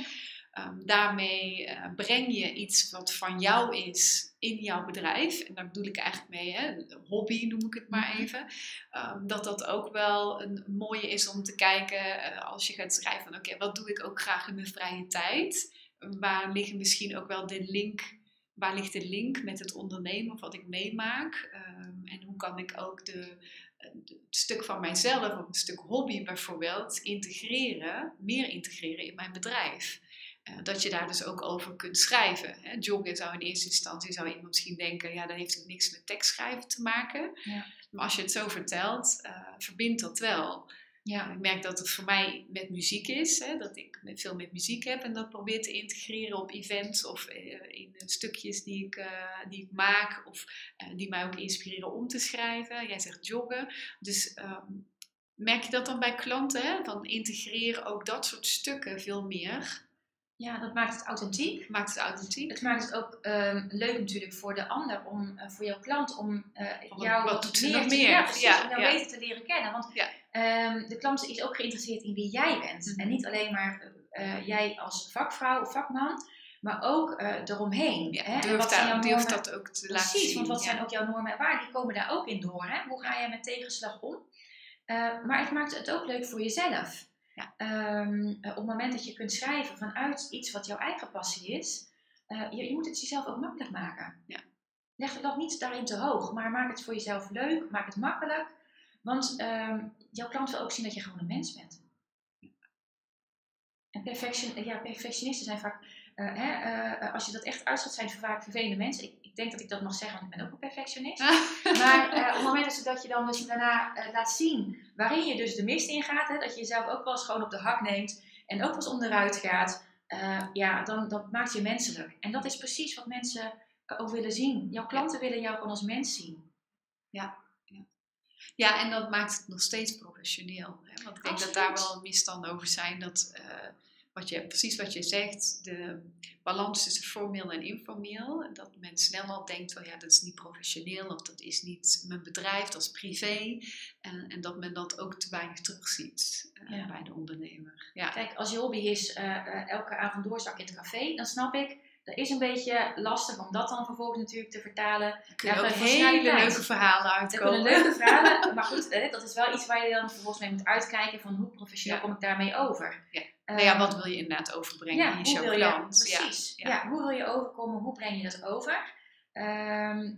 Ehm, daarmee eh, breng je iets wat van jou is in jouw bedrijf. En daar bedoel ik eigenlijk mee, hè, hobby noem ik het maar Mhm. even. Ehm, dat dat ook wel een mooie is om te kijken eh, als je gaat schrijven van oké, wat doe ik ook graag in mijn vrije tijd? Waar liggen misschien ook wel de link, waar ligt de link met het ondernemen of wat ik meemaak? Ehm, en hoe kan ik ook de, het stuk van mijzelf, of een stuk hobby bijvoorbeeld, integreren, meer integreren in mijn bedrijf? Eh, dat je daar dus ook over kunt schrijven. Hè. Joggen zou in eerste instantie zou iemand misschien denken, ja, dat heeft ook niks met tekstschrijven te maken. Ja. Maar als je het zo vertelt, eh, verbindt dat wel. Ja. Ik merk dat het voor mij met muziek is, hè, dat ik veel met muziek heb en dat probeer te integreren op events of eh, in eh, stukjes die ik, eh, die ik maak of die mij ook inspireren om te schrijven. Jij zegt joggen. Dus ehm, merk je dat dan bij klanten? Hè? Van integreren ook dat soort stukken veel meer. ja, dat maakt het authentiek. Maakt het authentiek. Het maakt het ook ehm, leuk natuurlijk voor de ander, om, voor jouw klant, om jou wat doet ze meer nog meer? Ja, precies, Ja, om jou ja. beter te leren kennen. Want Ja. Ehm, de klant is ook geïnteresseerd in wie jij bent. Mhm. En niet alleen maar eh, jij als vakvrouw of vakman, maar ook eh eromheen. Ja, hè? Durf, daar- dat ook te laten Precies, zien. want wat ja. zijn ook jouw normen en waarden? Die komen daar ook in door. Hè? Hoe ga jij met tegenslag om? Eh, maar het maakt het ook leuk voor jezelf. Ja. Ehm, eh, op het moment dat je kunt schrijven vanuit iets wat jouw eigen passie is, eh, je, je moet het jezelf ook makkelijk maken. Ja. Leg de lat niet daarin te hoog, maar maak het voor jezelf leuk, maak het makkelijk. Want ehm, jouw klant wil ook zien dat je gewoon een mens bent. En perfection, ja, perfectionisten zijn vaak, eh, hè, eh, als je dat echt uitzet, zijn vaak vervelende mensen. Ik, ik denk dat ik dat mag zeggen, want ik ben ook een perfectionist. Maar eh, op het moment dat, je- dan dus daarna laat zien waarin je dus de mist ingaat, hè, dat je jezelf ook wel eens gewoon op de hak neemt en ook wel eens onderuit gaat, ja, dan dat maakt je menselijk. En dat is precies wat mensen ook willen zien. Jouw klanten willen jou gewoon als mens zien. Ja, en dat maakt het nog steeds professioneel. Hè? Want ik denk dat daar wel misstanden over zijn. Dat, eh, wat je, precies wat je zegt, de balans tussen formeel en informeel. Dat men snel al denkt, van, ja, dat is niet professioneel of dat is niet mijn bedrijf, dat is privé. En, en dat men dat ook te weinig terugziet eh, Ja. bij de ondernemer. Ja, Kijk, als je hobby is eh, elke avond doorzak in het café, dan snap ik, dat is een beetje lastig om dat dan vervolgens natuurlijk te vertalen. er kunnen Ja, hele leuke verhalen Er uitkomen. kunnen leuke verhalen, maar goed, dat is wel iets waar je dan vervolgens mee moet uitkijken van hoe professioneel Ja. kom ik daarmee over. Ja. Nou ja, wat wil je inderdaad overbrengen? Hoe jouw wil klant? Je, precies. Ja, Ja, ja. hoe wil je overkomen? Hoe breng je dat over? Ehm,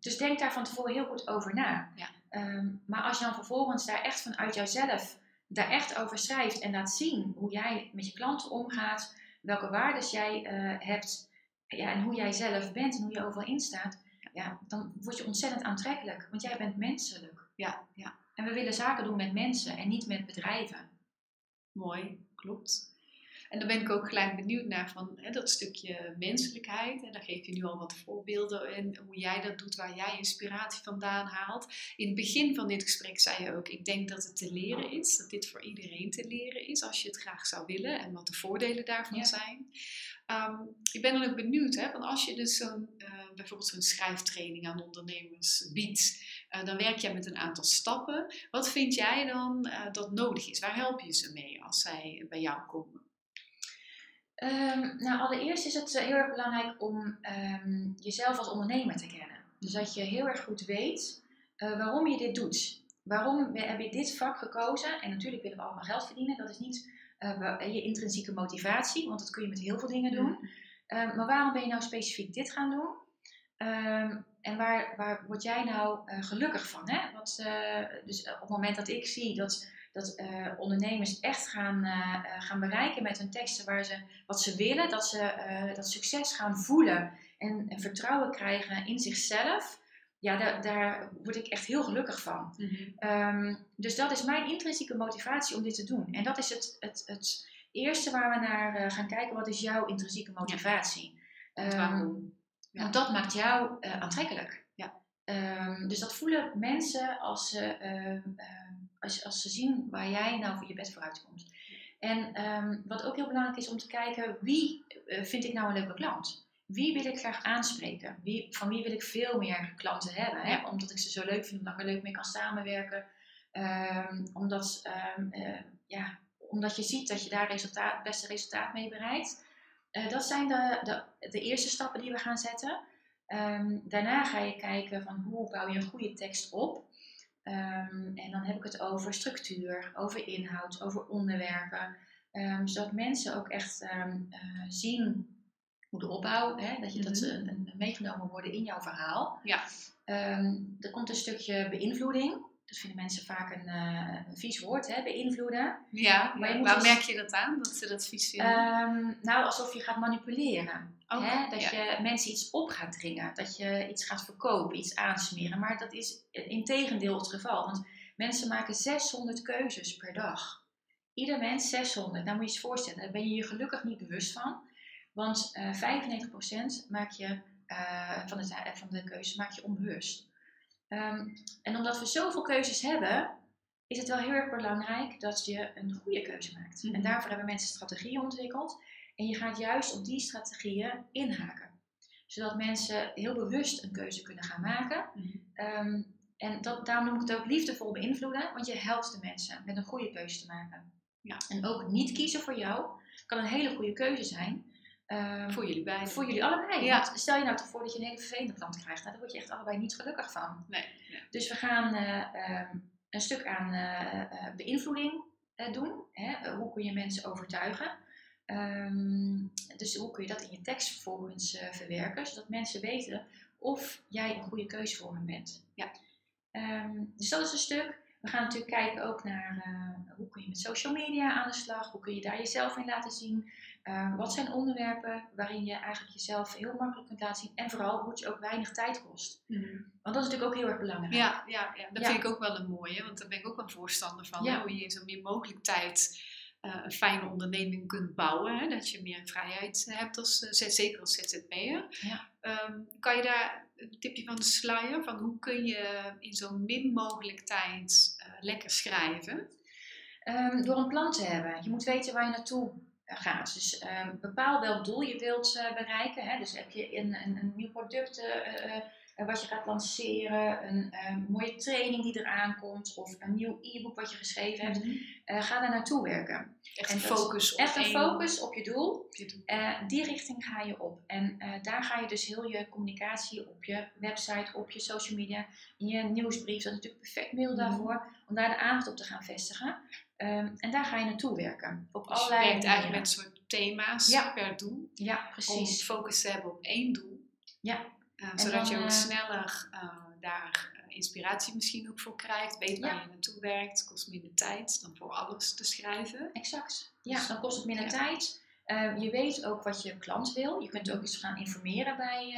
dus denk daar van tevoren heel goed over na. Ja. Ehm, maar als je dan vervolgens daar echt vanuit jouzelf daar echt over schrijft en laat zien hoe jij met je klanten omgaat, welke waarden jij eh, hebt ja, en hoe jij zelf bent en hoe je overal in staat, ja, dan word je ontzettend aantrekkelijk, want jij bent menselijk. Ja, ja. En we willen zaken doen met mensen en niet met bedrijven. Mooi, klopt. En daar ben ik ook gelijk benieuwd naar van hè, dat stukje menselijkheid. En daar geef je nu al wat voorbeelden in hoe jij dat doet, waar jij inspiratie vandaan haalt. In het begin van dit gesprek zei je ook, ik denk dat het te leren is. Dat dit voor iedereen te leren is als je het graag zou willen. En wat de voordelen daarvan Ja. zijn. Ehm, ik ben dan ook benieuwd, hè, want als je dus zo'n, eh, bijvoorbeeld zo'n schrijftraining aan ondernemers biedt. eh, dan werk jij met een aantal stappen. Wat vind jij dan eh, dat nodig is? Waar help je ze mee als zij bij jou komen? Ehm, nou, allereerst is het eh, heel erg belangrijk om ehm, jezelf als ondernemer te kennen. Dus dat je heel erg goed weet eh, waarom je dit doet. Waarom heb je dit vak gekozen? En natuurlijk willen we allemaal geld verdienen. Dat is niet eh, je intrinsieke motivatie, want dat kun je met heel veel dingen doen. Ehm, maar waarom ben je nou specifiek dit gaan doen? En waar, waar word jij nou gelukkig van? Hè? Wat, dus op het moment dat ik zie dat, dat eh, ondernemers echt gaan, eh, eh, gaan bereiken met hun teksten waar ze, wat ze willen, dat ze dat succes gaan voelen en, en vertrouwen krijgen in zichzelf, ja, daar, daar word ik echt heel gelukkig van. Ehm, dus dat is mijn intrinsieke motivatie om dit te doen. En dat is het, het, het eerste waar we naar gaan kijken. Wat is jouw intrinsieke motivatie? Ehm? Ja. Want dat maakt jou aantrekkelijk. Ja. Ehm, dus dat voelen mensen als ze, als, als ze zien waar jij nou voor je bed vooruit komt. En ehm, wat ook heel belangrijk is om te kijken, wie eh, vind ik nou een leuke klant? Wie wil ik graag aanspreken? Wie, van wie wil ik veel meer klanten hebben? Hè? Omdat ik ze zo leuk vind, omdat ik er leuk mee kan samenwerken. Ehm, omdat, ehm, eh, ja, omdat je ziet dat je daar resultaat, het beste resultaat mee bereikt. Eh, dat zijn de, de, de eerste stappen die we gaan zetten. Daarna ga je kijken van hoe bouw je een goede tekst op. Ehm, en dan heb ik het over structuur, over inhoud, over onderwerpen. Ehm, zodat mensen ook echt eh, zien hoe de opbouw, hè, dat, je, dat ze mhm. meegenomen worden in jouw verhaal. Ja. er komt een stukje beïnvloeding. Dat vinden mensen vaak een, uh, een vies woord, hè, beïnvloeden. Ja, maar waar dus merk je dat aan, dat ze dat vies vinden? Um, nou, alsof je gaat manipuleren. hè? Dat je mensen iets op gaat dringen, dat je iets gaat verkopen, iets aansmeren. Maar dat is in tegendeel het geval, want mensen maken 600 keuzes per dag. Ieder mens 600. Nou moet je je voorstellen, daar ben je je gelukkig niet bewust van. Want uh, eh, 95% maak je, uh, van, de, van de keuzes maak je onbewust. Um, en omdat we zoveel keuzes hebben, is het wel heel erg belangrijk dat je een goede keuze maakt. En mhm. daarvoor hebben mensen strategieën ontwikkeld. En je gaat juist op die strategieën inhaken. Zodat mensen heel bewust een keuze kunnen gaan maken. um, en dat, daarom noem ik het ook liefdevol beïnvloeden, want je helpt de mensen met een goede keuze te maken. Ja. En ook niet kiezen voor jou kan een hele goede keuze zijn. Um, voor jullie beiden. Voor jullie allebei. Ja. Want stel je nou toch voor dat je een hele vervelende klant krijgt. Nou, daar word je echt allebei niet gelukkig van. Nee. Dus we gaan uh, een stuk aan uh, beïnvloeding doen. Hè? hoe kun je mensen overtuigen? Um, dus hoe kun je dat in je tekst vervolgens verwerken. Zodat mensen weten of jij een goede keuze voor hen bent. Ja. Dus dat is een stuk. We gaan natuurlijk kijken ook naar hoe kun je met social media aan de slag. Hoe kun je daar jezelf in laten zien. Ehm, wat zijn onderwerpen waarin je eigenlijk jezelf heel makkelijk kunt laten zien en vooral hoe het je ook weinig tijd kost? Mhm. Want dat is natuurlijk ook heel erg belangrijk. Ja, ja, ja. dat vind ik ook wel een mooie, want daar ben ik ook wel voorstander van. Hoe je in zo min mogelijk tijd uh, een fijne onderneming kunt bouwen. Hè? Dat je meer vrijheid hebt, als, zeker als ZZP'er. Ja. Um, kan je daar een tipje van de sluier van hoe kun je in zo min mogelijk tijd uh, lekker schrijven? Um, door een plan te hebben. Je moet weten waar je naartoe gaat. Dus um, bepaal welk doel je wilt uh, bereiken. Hè? Dus heb je een, een, een nieuw product wat je gaat lanceren, een ehm, mooie training die eraan komt, of een nieuw e-book wat je geschreven hebt. Mm -hmm. ga daar naartoe werken. Echt en focus op Echt een focus op je doel. Je doel. die richting ga je op. En daar ga je dus heel je communicatie op je website, op je social media, in je nieuwsbrief. Dat is natuurlijk perfect middel mm -hmm. daarvoor om daar de aandacht op te gaan vestigen. Um, en daar ga je naartoe werken. Op dus allerlei je werkt eigenlijk met soort thema's ja. per doel. Ja, precies. Om focus te hebben op één doel. Ja. Uh, zodat je ook uh, sneller uh, daar inspiratie misschien ook voor krijgt. Weet waar ja. je naartoe werkt. Kost minder tijd dan voor alles te schrijven. Exact. Ja, dus, dan kost het minder ja. tijd. Ehm, je weet ook wat je klant wil. Je kunt ook eens gaan informeren bij,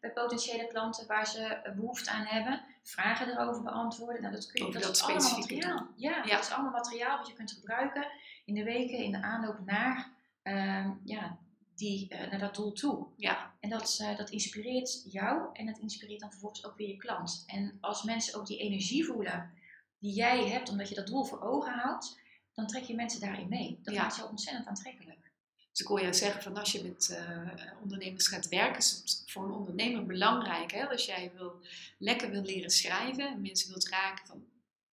bij potentiële klanten waar ze behoefte aan hebben vragen erover beantwoorden. Nou, dat, kun je, dat, dat is allemaal materiaal. Ja, ja, dat is allemaal materiaal wat je kunt gebruiken in de weken, in de aanloop naar, uh, ja, die, uh, naar dat doel toe. Ja. En dat, uh, dat inspireert jou en dat inspireert dan vervolgens ook weer je klant. En als mensen ook die energie voelen die jij hebt, omdat je dat doel voor ogen houdt, dan trek je mensen daarin mee. Dat ja. maakt je ontzettend aantrekkelijk. Dus ik hoor je zeggen van als je met uh, ondernemers gaat werken, is het voor een ondernemer belangrijk. Hè? Als jij wil, lekker wil leren schrijven en mensen wilt raken van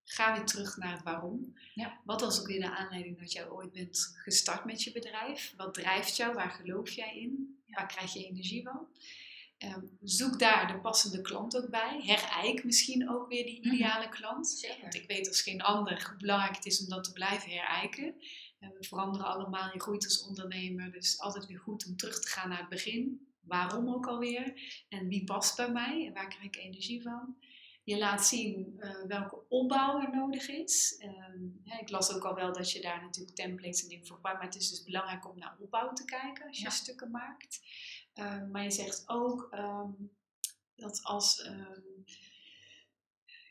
ga weer terug naar het waarom. Ja. Wat was ook weer de aanleiding dat jij ooit bent gestart met je bedrijf? Wat drijft jou? Waar geloof jij in? Waar krijg je energie van? Um, zoek daar de passende klant ook bij. Hereik misschien ook weer die mhm. ideale klant. Zeker. Want ik weet als geen ander hoe belangrijk het is om dat te blijven herijken. we veranderen allemaal, je groeit als ondernemer. Dus altijd weer goed om terug te gaan naar het begin. Waarom ook alweer? En wie past bij mij? En waar krijg ik energie van? Je laat zien uh, welke opbouw er nodig is. Ja, ik las ook al wel dat je daar natuurlijk templates en dingen voor gebruikt. Maar het is dus belangrijk om naar opbouw te kijken als je ja. stukken maakt. Uh, maar je zegt ook um, dat als, um,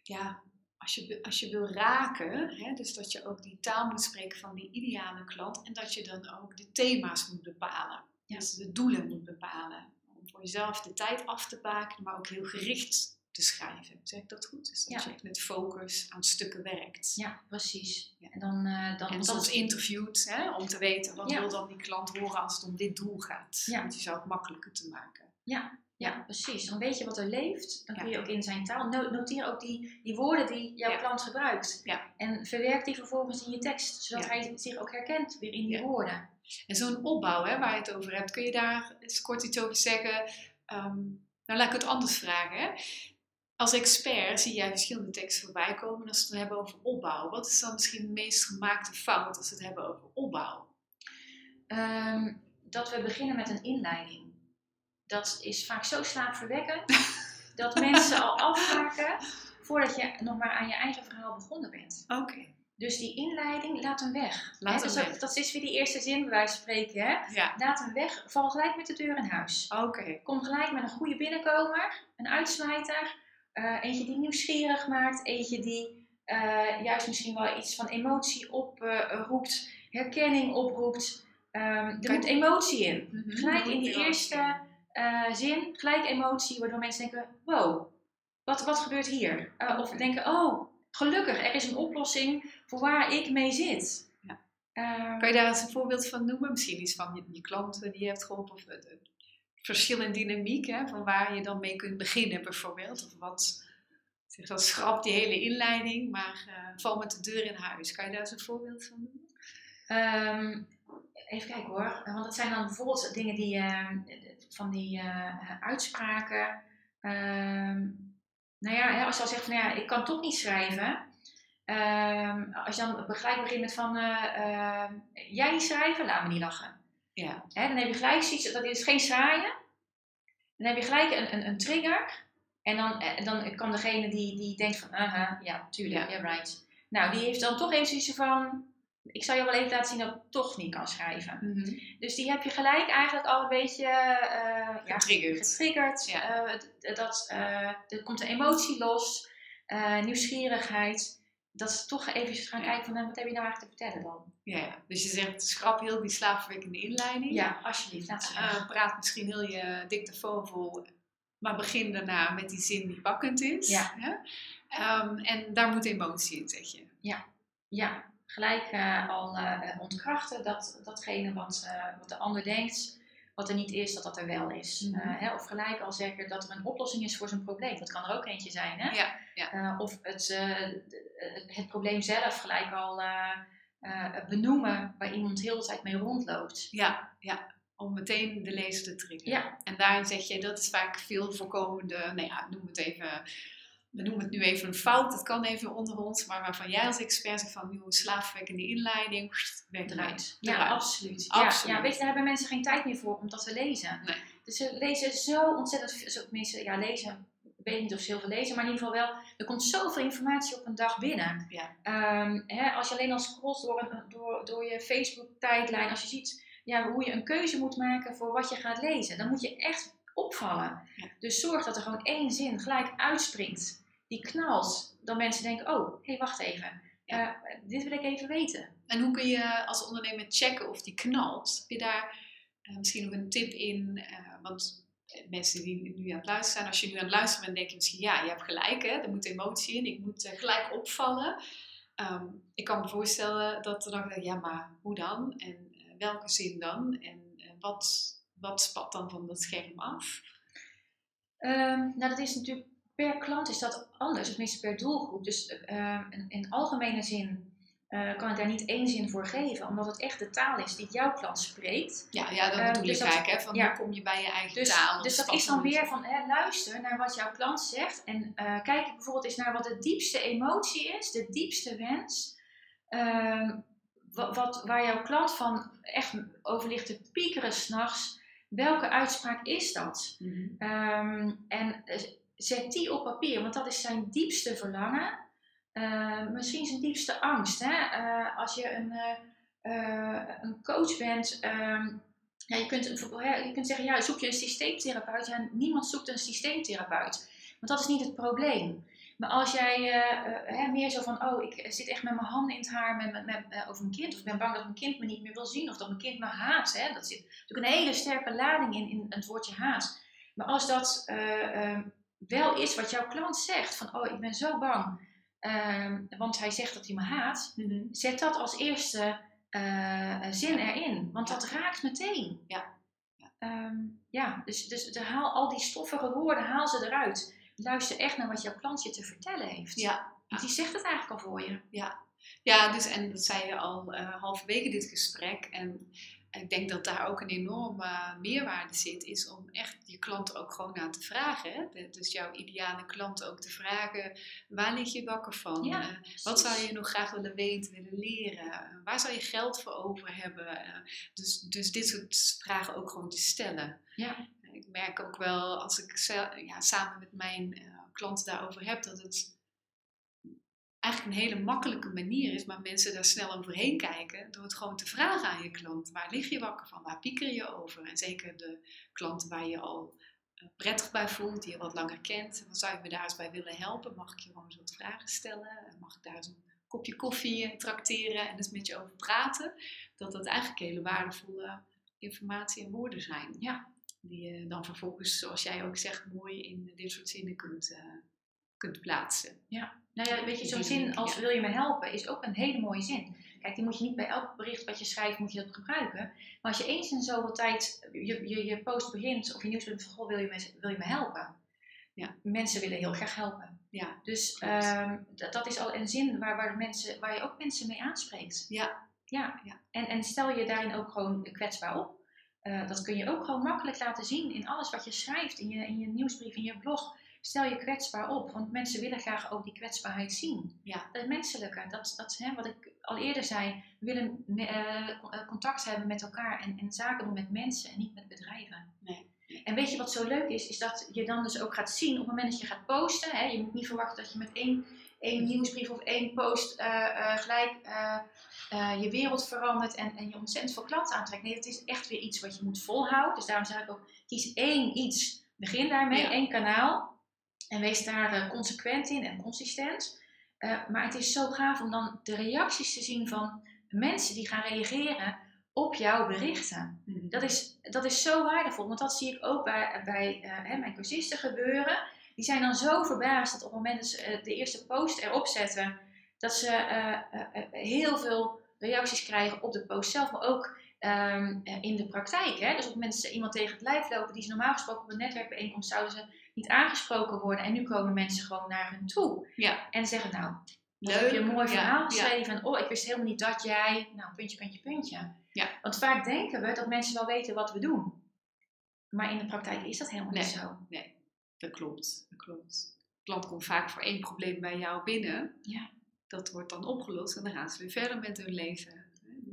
ja, als, je, als je wil raken, hè, dus dat je ook die taal moet spreken van die ideale klant en dat je dan ook de thema's moet bepalen. Ja. Dus de doelen moet bepalen. Om voor jezelf de tijd af te bakenen, maar ook heel gericht te schrijven. Zeg ik dat goed? Dus dat ja. je met focus aan stukken werkt. Ja, precies. Ja. En dan, uh, dan en soms interviewt hè, om te weten wat ja. wil dan die klant horen als het om dit doel gaat. Ja. Zou het makkelijker te maken. Ja, Ja, precies. Dan weet je wat er leeft. Dan kun je ook in zijn taal. no- Noteer ook die, die woorden die jouw klant gebruikt. Ja. En verwerk die vervolgens in je tekst, zodat hij zich ook herkent weer in die woorden. En zo'n opbouw hè, waar je het over hebt, kun je daar eens kort iets over zeggen? Ehm, nou, laat ik het anders vragen. Hè. Als expert zie jij verschillende teksten voorbij komen als we het hebben over opbouw. Wat is dan misschien de meest gemaakte fout als we het hebben over opbouw? Ehm, dat we beginnen met een inleiding. Dat is vaak zo slaapverwekkend dat mensen al afhaken voordat je nog maar aan je eigen verhaal begonnen bent. Oké. Dus die inleiding, laat hem weg. Laat hem dus weg. Dat, dat is weer die eerste zin bij wijze van spreken. Hè? Ja. Laat hem weg, val gelijk met de deur in huis. Oké. Kom gelijk met een goede binnenkomer, een uitsmijter, eh, eentje die nieuwsgierig maakt, eentje die eh, juist misschien wel iets van emotie oproept, herkenning oproept. Ehm, er moet emotie in. Mhm. Gelijk in die er eerste eh, zin, gelijk emotie, waardoor mensen denken, wow, wat, wat gebeurt hier? Eh, of denken, oh, gelukkig, er is een oplossing voor waar ik mee zit. Ja. Ehm, Kan je daar eens een voorbeeld van noemen? Misschien iets van je, je klanten die je hebt geholpen of verschil in dynamiek, hè, van waar je dan mee kunt beginnen bijvoorbeeld. Of wat, zeg dat schrapt die hele inleiding, maar eh, val met de deur in huis. Kan je daar eens een voorbeeld van noemen? Ehm, even kijken hoor. Want dat zijn dan bijvoorbeeld dingen die ehm, van die eh, uitspraken. Ehm, nou ja, als je al zegt van ja, ik kan toch niet schrijven. Ehm, als je dan gelijk begint met van eh, jij schrijven, laat me niet lachen. Ja. Hè, dan heb je gelijk zoiets, dat is geen saaien. Dan heb je gelijk een, een, een trigger. En dan, eh, dan kan degene die, die denkt van, aha, ja, tuurlijk, Ja. ja, right. Nou, die heeft dan toch even zoiets van, ik zal je wel even laten zien dat ik toch niet kan schrijven. Mhm. Dus die heb je gelijk eigenlijk al een beetje eh, ja, Getriggerd. getriggerd. Ja. Eh, d- dat, er komt een emotie los, nieuwsgierigheid. Dat ze toch even gaan Ja. kijken van, nou, wat heb je nou eigenlijk te vertellen dan? Ja, ja. dus je zegt schrap heel die slaapverwekkende inleiding. Ja, alsjeblieft, laat Eh, praat misschien heel je dictafoon vol, maar begin daarna met die zin die pakkend is. Ja. hè? Ehm, en daar moet emotie in, zeg je. Ja, gelijk eh, al eh, ontkrachten dat, datgene wat, wat de ander denkt, wat er niet is, dat dat er wel is. Mhm. Eh, hè, of gelijk al zeggen dat er een oplossing is voor zijn probleem. Dat kan er ook eentje zijn. Hè? Ja, ja. Eh, of het, eh, het probleem zelf gelijk al benoemen waar iemand heel de tijd mee rondloopt. Ja, ja. Om meteen de lezer te triggeren. Ja. En daarin zeg je, dat is vaak veel voorkomende, nou ja, noem het even, we noemen het nu even een fout, het kan even onder ons, maar waarvan jij als expert zegt van, nieuwe slaafwekkende inleiding, weg Eruit. Ja, Eruit. absoluut. Absoluut. Ja, ja, weet je, daar hebben mensen geen tijd meer voor om dat te lezen. Nee. Dus ze lezen zo ontzettend veel. Tenminste, ja, lezen. Ik weet niet of ze heel veel lezen, maar in ieder geval wel. Er komt zoveel informatie op een dag binnen. Ja. Ehm, hè, als je alleen al scrolt door, een- door, door je Facebook-tijdlijn, als je ziet ja, hoe je een keuze moet maken voor wat je gaat lezen, dan moet je echt opvallen. Ja. Dus zorg dat er gewoon één zin gelijk uitspringt, die knalt. Dan mensen denken: oh, hé, hey, wacht even. Ja. Eh, dit wil ik even weten. En hoe kun je als ondernemer checken of die knalt? Heb je daar eh, misschien nog een tip in? Eh, want mensen die nu aan het luisteren zijn, als je nu aan het luisteren bent, denk je misschien, ja, je hebt gelijk, hè? er moet emotie in, ik moet gelijk opvallen. Ehm, ik kan me voorstellen dat er dan ja, maar hoe dan? En welke zin dan? En wat, wat spat dan van dat scherm af? Ehm, nou, dat is natuurlijk per klant is dat anders, of tenminste per doelgroep. Dus eh, in, in algemene zin eh, kan ik daar niet één zin voor geven, omdat het echt de taal is die jouw klant spreekt. Ja, ja dat Eh, bedoel dus ik eigenlijk, hè? Van ja. hoe kom je bij je eigen Dus, taal? dus dat is dan weer van hè, luister naar wat jouw klant zegt en eh, kijk bijvoorbeeld eens naar wat de diepste emotie is, de diepste wens. Ehm, wat, wat, waar jouw klant van echt over ligt te piekeren s'nachts. Welke uitspraak is dat? Mhm. Ehm, en zet die op papier, want dat is zijn diepste verlangen. Eh, misschien zijn diepste angst. Hè? Eh, als je een, eh, een coach bent, ehm, ja, je, kunt, je kunt zeggen, ja, zoek je een systeemtherapeut. Ja, niemand zoekt een systeemtherapeut. Want dat is niet het probleem. Maar als jij hè, meer zo van, oh, ik zit echt met mijn handen in het haar met, met, over mijn kind. Of ik ben bang dat mijn kind me niet meer wil zien. Of dat mijn kind me haat. Hè? Dat zit natuurlijk een hele sterke lading in, in het woordje haat. Maar als dat eh, eh, wel is wat jouw klant zegt, van oh, ik ben zo bang, ehm, want hij zegt dat hij me haat, Mhm. zet dat als eerste eh, zin erin, want Ja. dat raakt meteen. Ja. Ja. ehm, ja, dus, dus de, haal al die stoffige woorden, haal ze eruit. Luister echt naar wat jouw klant je te vertellen heeft. Ja. Want die zegt het eigenlijk al voor je. Ja, dus en dat zei je al uh, halverwege dit gesprek. En ik denk dat daar ook een enorme meerwaarde zit, is om echt je klant ook gewoon aan te vragen. Hè? Dus jouw ideale klant ook te vragen, waar lig je wakker van? Ja, Uh, wat zou je nog graag willen weten, willen leren? Waar zou je geld voor over hebben? Uh, dus, dus dit soort vragen ook gewoon te stellen. Ja. Ik merk ook wel, als ik ja, samen met mijn uh, klanten daarover heb, dat het eigenlijk een hele makkelijke manier is, maar mensen daar snel overheen kijken door het gewoon te vragen aan je klant. Waar lig je wakker van? Waar pieker je over? En zeker de klanten waar je al uh, prettig bij voelt, die je wat langer kent. Dan zou je me daar eens bij willen helpen? Mag ik je gewoon eens wat vragen stellen? Mag ik daar eens een kopje koffie trakteren en eens met je over praten? Dat dat eigenlijk hele waardevolle informatie en woorden zijn. Ja. Die je dan vervolgens, zoals jij ook zegt, mooi in dit soort zinnen kunt, kunt plaatsen. Ja. Nou ja, weet je, zo'n zin als wil je me helpen is ook een hele mooie zin. Kijk, die moet je niet bij elk bericht wat je schrijft, moet je dat gebruiken. Maar als je eens in zoveel tijd je, je, je post begint of je nieuws bent van, goh, wil je me, wil je me helpen? Ja, mensen willen heel graag helpen. Ja, dus um, dat, dat is al een zin waar, waar, mensen, waar je ook mensen mee aanspreekt. Ja. Ja, ja. En, en stel je daarin ook gewoon kwetsbaar op. Uh, dat kun je ook gewoon makkelijk laten zien in alles wat je schrijft, in je, in je nieuwsbrief, in je blog stel je kwetsbaar op. Want mensen willen graag ook die kwetsbaarheid zien. Ja. Dat menselijke, dat, dat hè, wat ik al eerder zei, we willen uh, contact hebben met elkaar en, en zaken doen met mensen en niet met bedrijven. Nee. En weet je wat zo leuk is? Is dat je dan dus ook gaat zien op het moment dat je gaat posten. Hè, je moet niet verwachten dat je met één, één nieuwsbrief of één post uh, uh, gelijk je wereld verandert en, en je ontzettend veel klanten aantrekt. Nee, het is echt weer iets wat je moet volhouden. Dus daarom zeg ik ook, kies één iets, begin daarmee, Ja. één kanaal. En wees daar uh, consequent in en consistent. Uh, maar het is zo gaaf om dan de reacties te zien van mensen die gaan reageren op jouw berichten. Mhm. Dat is, dat is zo waardevol, want dat zie ik ook bij, bij uh, hè, mijn cursisten gebeuren. Die zijn dan zo verbaasd dat op het moment dat ze de eerste post erop zetten, dat ze heel veel reacties krijgen op de post zelf, maar ook um, in de praktijk. Hè? Dus op het moment dat ze iemand tegen het lijf lopen die ze normaal gesproken op een netwerkbijeenkomst zouden ze niet aangesproken worden. En nu komen mensen gewoon naar hun toe. Ja. En zeggen, nou, Leuk. heb je een mooi Ja, verhaal ja. geschreven. Van, oh, ik wist helemaal niet dat jij... Nou, puntje, puntje, puntje. Ja. Want vaak denken we dat mensen wel weten wat we doen. Maar in de praktijk is dat helemaal niet Nee. zo. Dat klopt, dat klopt. De klant komt vaak voor één probleem bij jou binnen. Ja. Dat wordt dan opgelost en dan gaan ze weer verder met hun leven.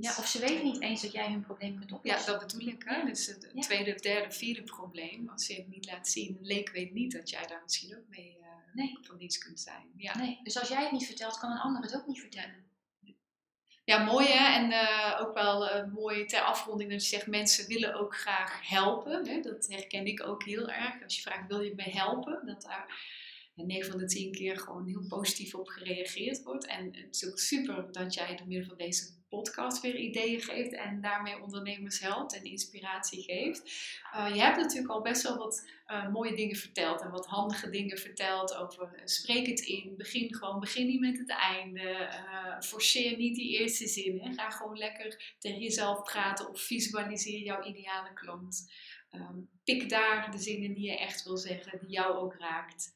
Ja, of ze weten niet eens dat jij hun probleem kunt Ja, oplossen. dat bedoel ik. Hè? Ja. Dus het Ja. tweede, derde, vierde probleem, als je het niet laat zien, een leek weet niet dat jij daar misschien ook mee eh, Nee. van dienst kunt zijn. Ja. Nee, dus als jij het niet vertelt, kan een ander het ook niet vertellen. Ja, mooi hè. En eh, ook wel eh, mooi ter afronding dat je zegt, mensen willen ook graag helpen. Hè? Dat herken ik ook heel erg. Als je vraagt, wil je mij helpen? Dat daar 9 van de 10 keer gewoon heel positief op gereageerd wordt. En het is ook super dat jij door middel van deze podcast weer ideeën geeft en daarmee ondernemers helpt en inspiratie geeft. Uh, je hebt natuurlijk al best wel wat uh, mooie dingen verteld en wat handige dingen verteld over uh, spreek het in, begin gewoon, begin niet met het einde, forceer niet die eerste zin. Hè. Ga gewoon lekker tegen jezelf praten of visualiseer jouw ideale klant. Um, pik daar de zinnen die je echt wil zeggen, die jou ook raakt.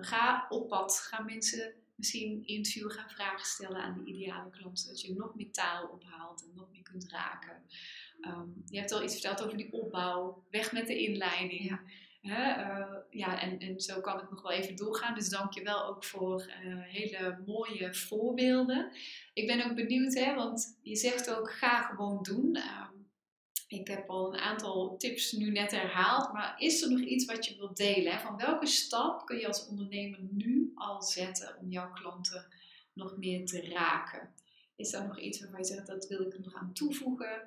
Ga op pad, ga mensen misschien interview gaan vragen stellen aan de ideale klant, zodat je nog meer taal ophaalt en nog meer kunt raken. Um, je hebt al iets verteld over die opbouw, weg met de inleiding. Ja. Uh, ja, en, en zo kan ik nog wel even doorgaan. Dus dank je wel ook voor uh, hele mooie voorbeelden. Ik ben ook benieuwd, hè, want je zegt ook ga gewoon doen. Um, ik heb al een aantal tips nu net herhaald, maar is er nog iets wat je wilt delen? Hè? Van welke stap kun je als ondernemer nu al zetten om jouw klanten nog meer te raken? Is er nog iets waarvan je zegt dat wil ik er nog aan toevoegen?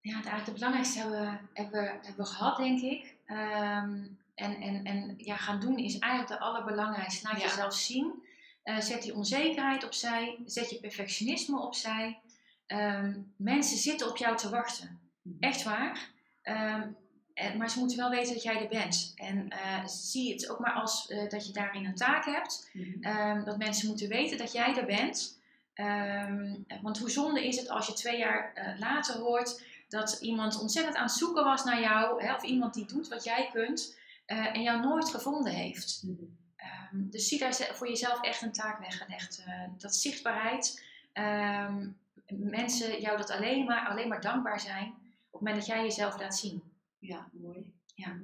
Ja, het, eigenlijk het belangrijkste hebben we, hebben, we, hebben we gehad, denk ik. Um, en en, en ja, gaan doen is eigenlijk de allerbelangrijkste. Laat Ja. jezelf zien. Uh, zet die onzekerheid opzij. Zet je perfectionisme opzij. Um, mensen zitten op jou te wachten. Echt waar. Um, en, maar ze moeten wel weten dat jij er bent. En uh, zie het ook maar als uh, dat je daarin een taak hebt. Um, dat mensen moeten weten dat jij er bent. Want hoe zonde is het als je twee jaar uh, later hoort dat iemand ontzettend aan het zoeken was naar jou, hè, of iemand die doet wat jij kunt eh, en jou nooit gevonden heeft. Ehm, dus zie daar voor jezelf echt een taak weggelegd. Dat zichtbaarheid, ehm, mensen jou dat alleen maar, alleen maar dankbaar zijn op het moment dat jij jezelf laat zien. Ja, mooi. Ja.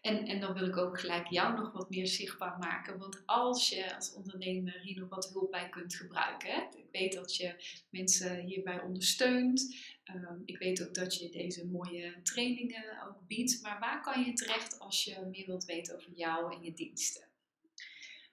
En, en dan wil ik ook gelijk jou nog wat meer zichtbaar maken. Want als je als ondernemer hier nog wat hulp bij kunt gebruiken. Hè? Ik weet dat je mensen hierbij ondersteunt. Ehm, ik weet ook dat je deze mooie trainingen ook biedt. Maar waar kan je terecht als je meer wilt weten over jou en je diensten?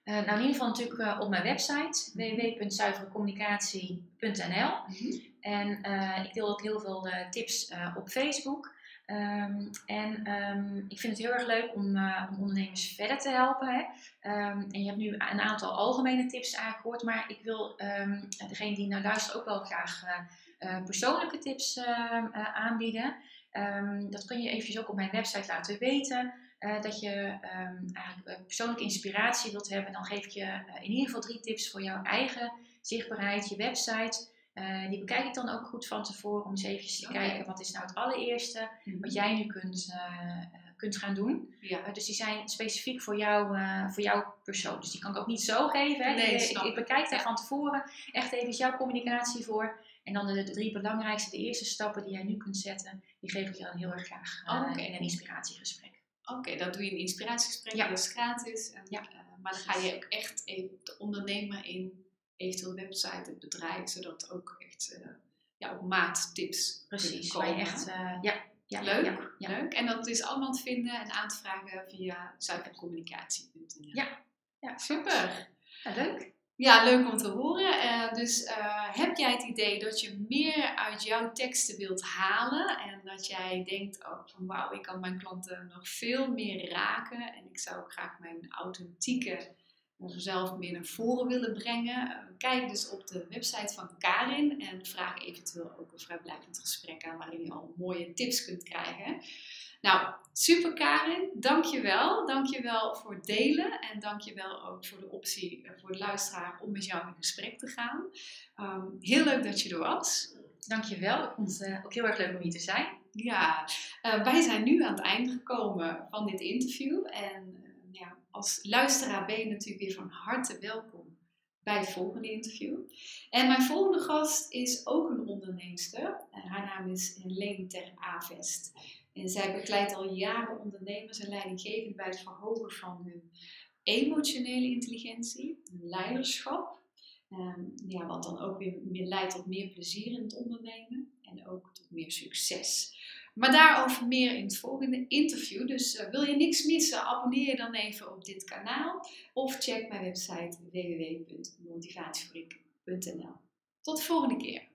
Uh, nou, in ieder geval natuurlijk uh, op mijn website www.zuiverecommunicatie.nl. Mhm. En uh, ik deel ook heel veel tips op Facebook. Um, en um, ik vind het heel erg leuk om, om ondernemers verder te helpen. Hè. Um, en je hebt nu een aantal algemene tips aangehoord, maar ik wil degene die naar luistert ook wel graag persoonlijke tips aanbieden. dat kun je eventjes ook op mijn website laten weten. Dat je eigenlijk persoonlijke inspiratie wilt hebben. Dan geef ik je in ieder geval drie tips voor jouw eigen zichtbaarheid, je website. Uh, die bekijk ik dan ook goed van tevoren om eens even te kijken wat is nou het allereerste mm wat jij nu kunt, uh, kunt gaan doen. Ja. Uh, dus die zijn specifiek voor, jou, voor jouw persoon. Dus die kan ik ook niet zo geven. Hè. Nee, ik, ik, bekijk daar van tevoren echt even jouw communicatie voor. En dan de, de, drie belangrijkste, de eerste stappen die jij nu kunt zetten, die geef ik je dan heel erg graag okay. in een inspiratiegesprek. Oké, dat doe je in een inspiratiegesprek, ja. dat is gratis. En, ja. maar dan ga je ook echt de ondernemer in eventueel website, het bedrijf, zodat ook echt uh, ja, op maat tips Precies, waar je echt, uh, ja, ja, leuk, ja, leuk. En dat is allemaal te vinden en aan te vragen via zuivercommunicatie.nl. Ja. ja, super. Leuk. Ja, leuk om te horen. Uh, dus heb jij het idee dat je meer uit jouw teksten wilt halen en dat jij denkt oh, van wauw, ik kan mijn klanten nog veel meer raken en ik zou ook graag mijn authentieke zelf meer naar voren willen brengen, eh, kijk dus op de website van Karin en vraag eventueel ook een vrijblijvend gesprek aan waarin je al mooie tips kunt krijgen. Nou, super Karin, dankjewel. Dankjewel voor het delen en dankjewel ook voor de optie eh, voor de luisteraar om met jou in gesprek te gaan. Um, heel leuk dat je er was. Dankjewel, ik vond het uh, ook heel erg leuk om hier te zijn. Ja, uh, wij zijn nu aan het einde gekomen van dit interview en als luisteraar ben je natuurlijk weer van harte welkom bij het volgende interview. En mijn volgende gast is ook een onderneemster. Haar naam is Helene Ter Avest. En zij begeleidt al jaren ondernemers en leidinggevenden bij het verhogen van hun emotionele intelligentie, hun leiderschap. Um, ja, wat dan ook weer leidt tot meer plezier in het ondernemen en ook tot meer succes. Maar daarover meer in het volgende interview. Dus uh, wil je niks missen, abonneer je dan even op dit kanaal of check mijn website www.motivatiefabriek.nl. Tot de volgende keer.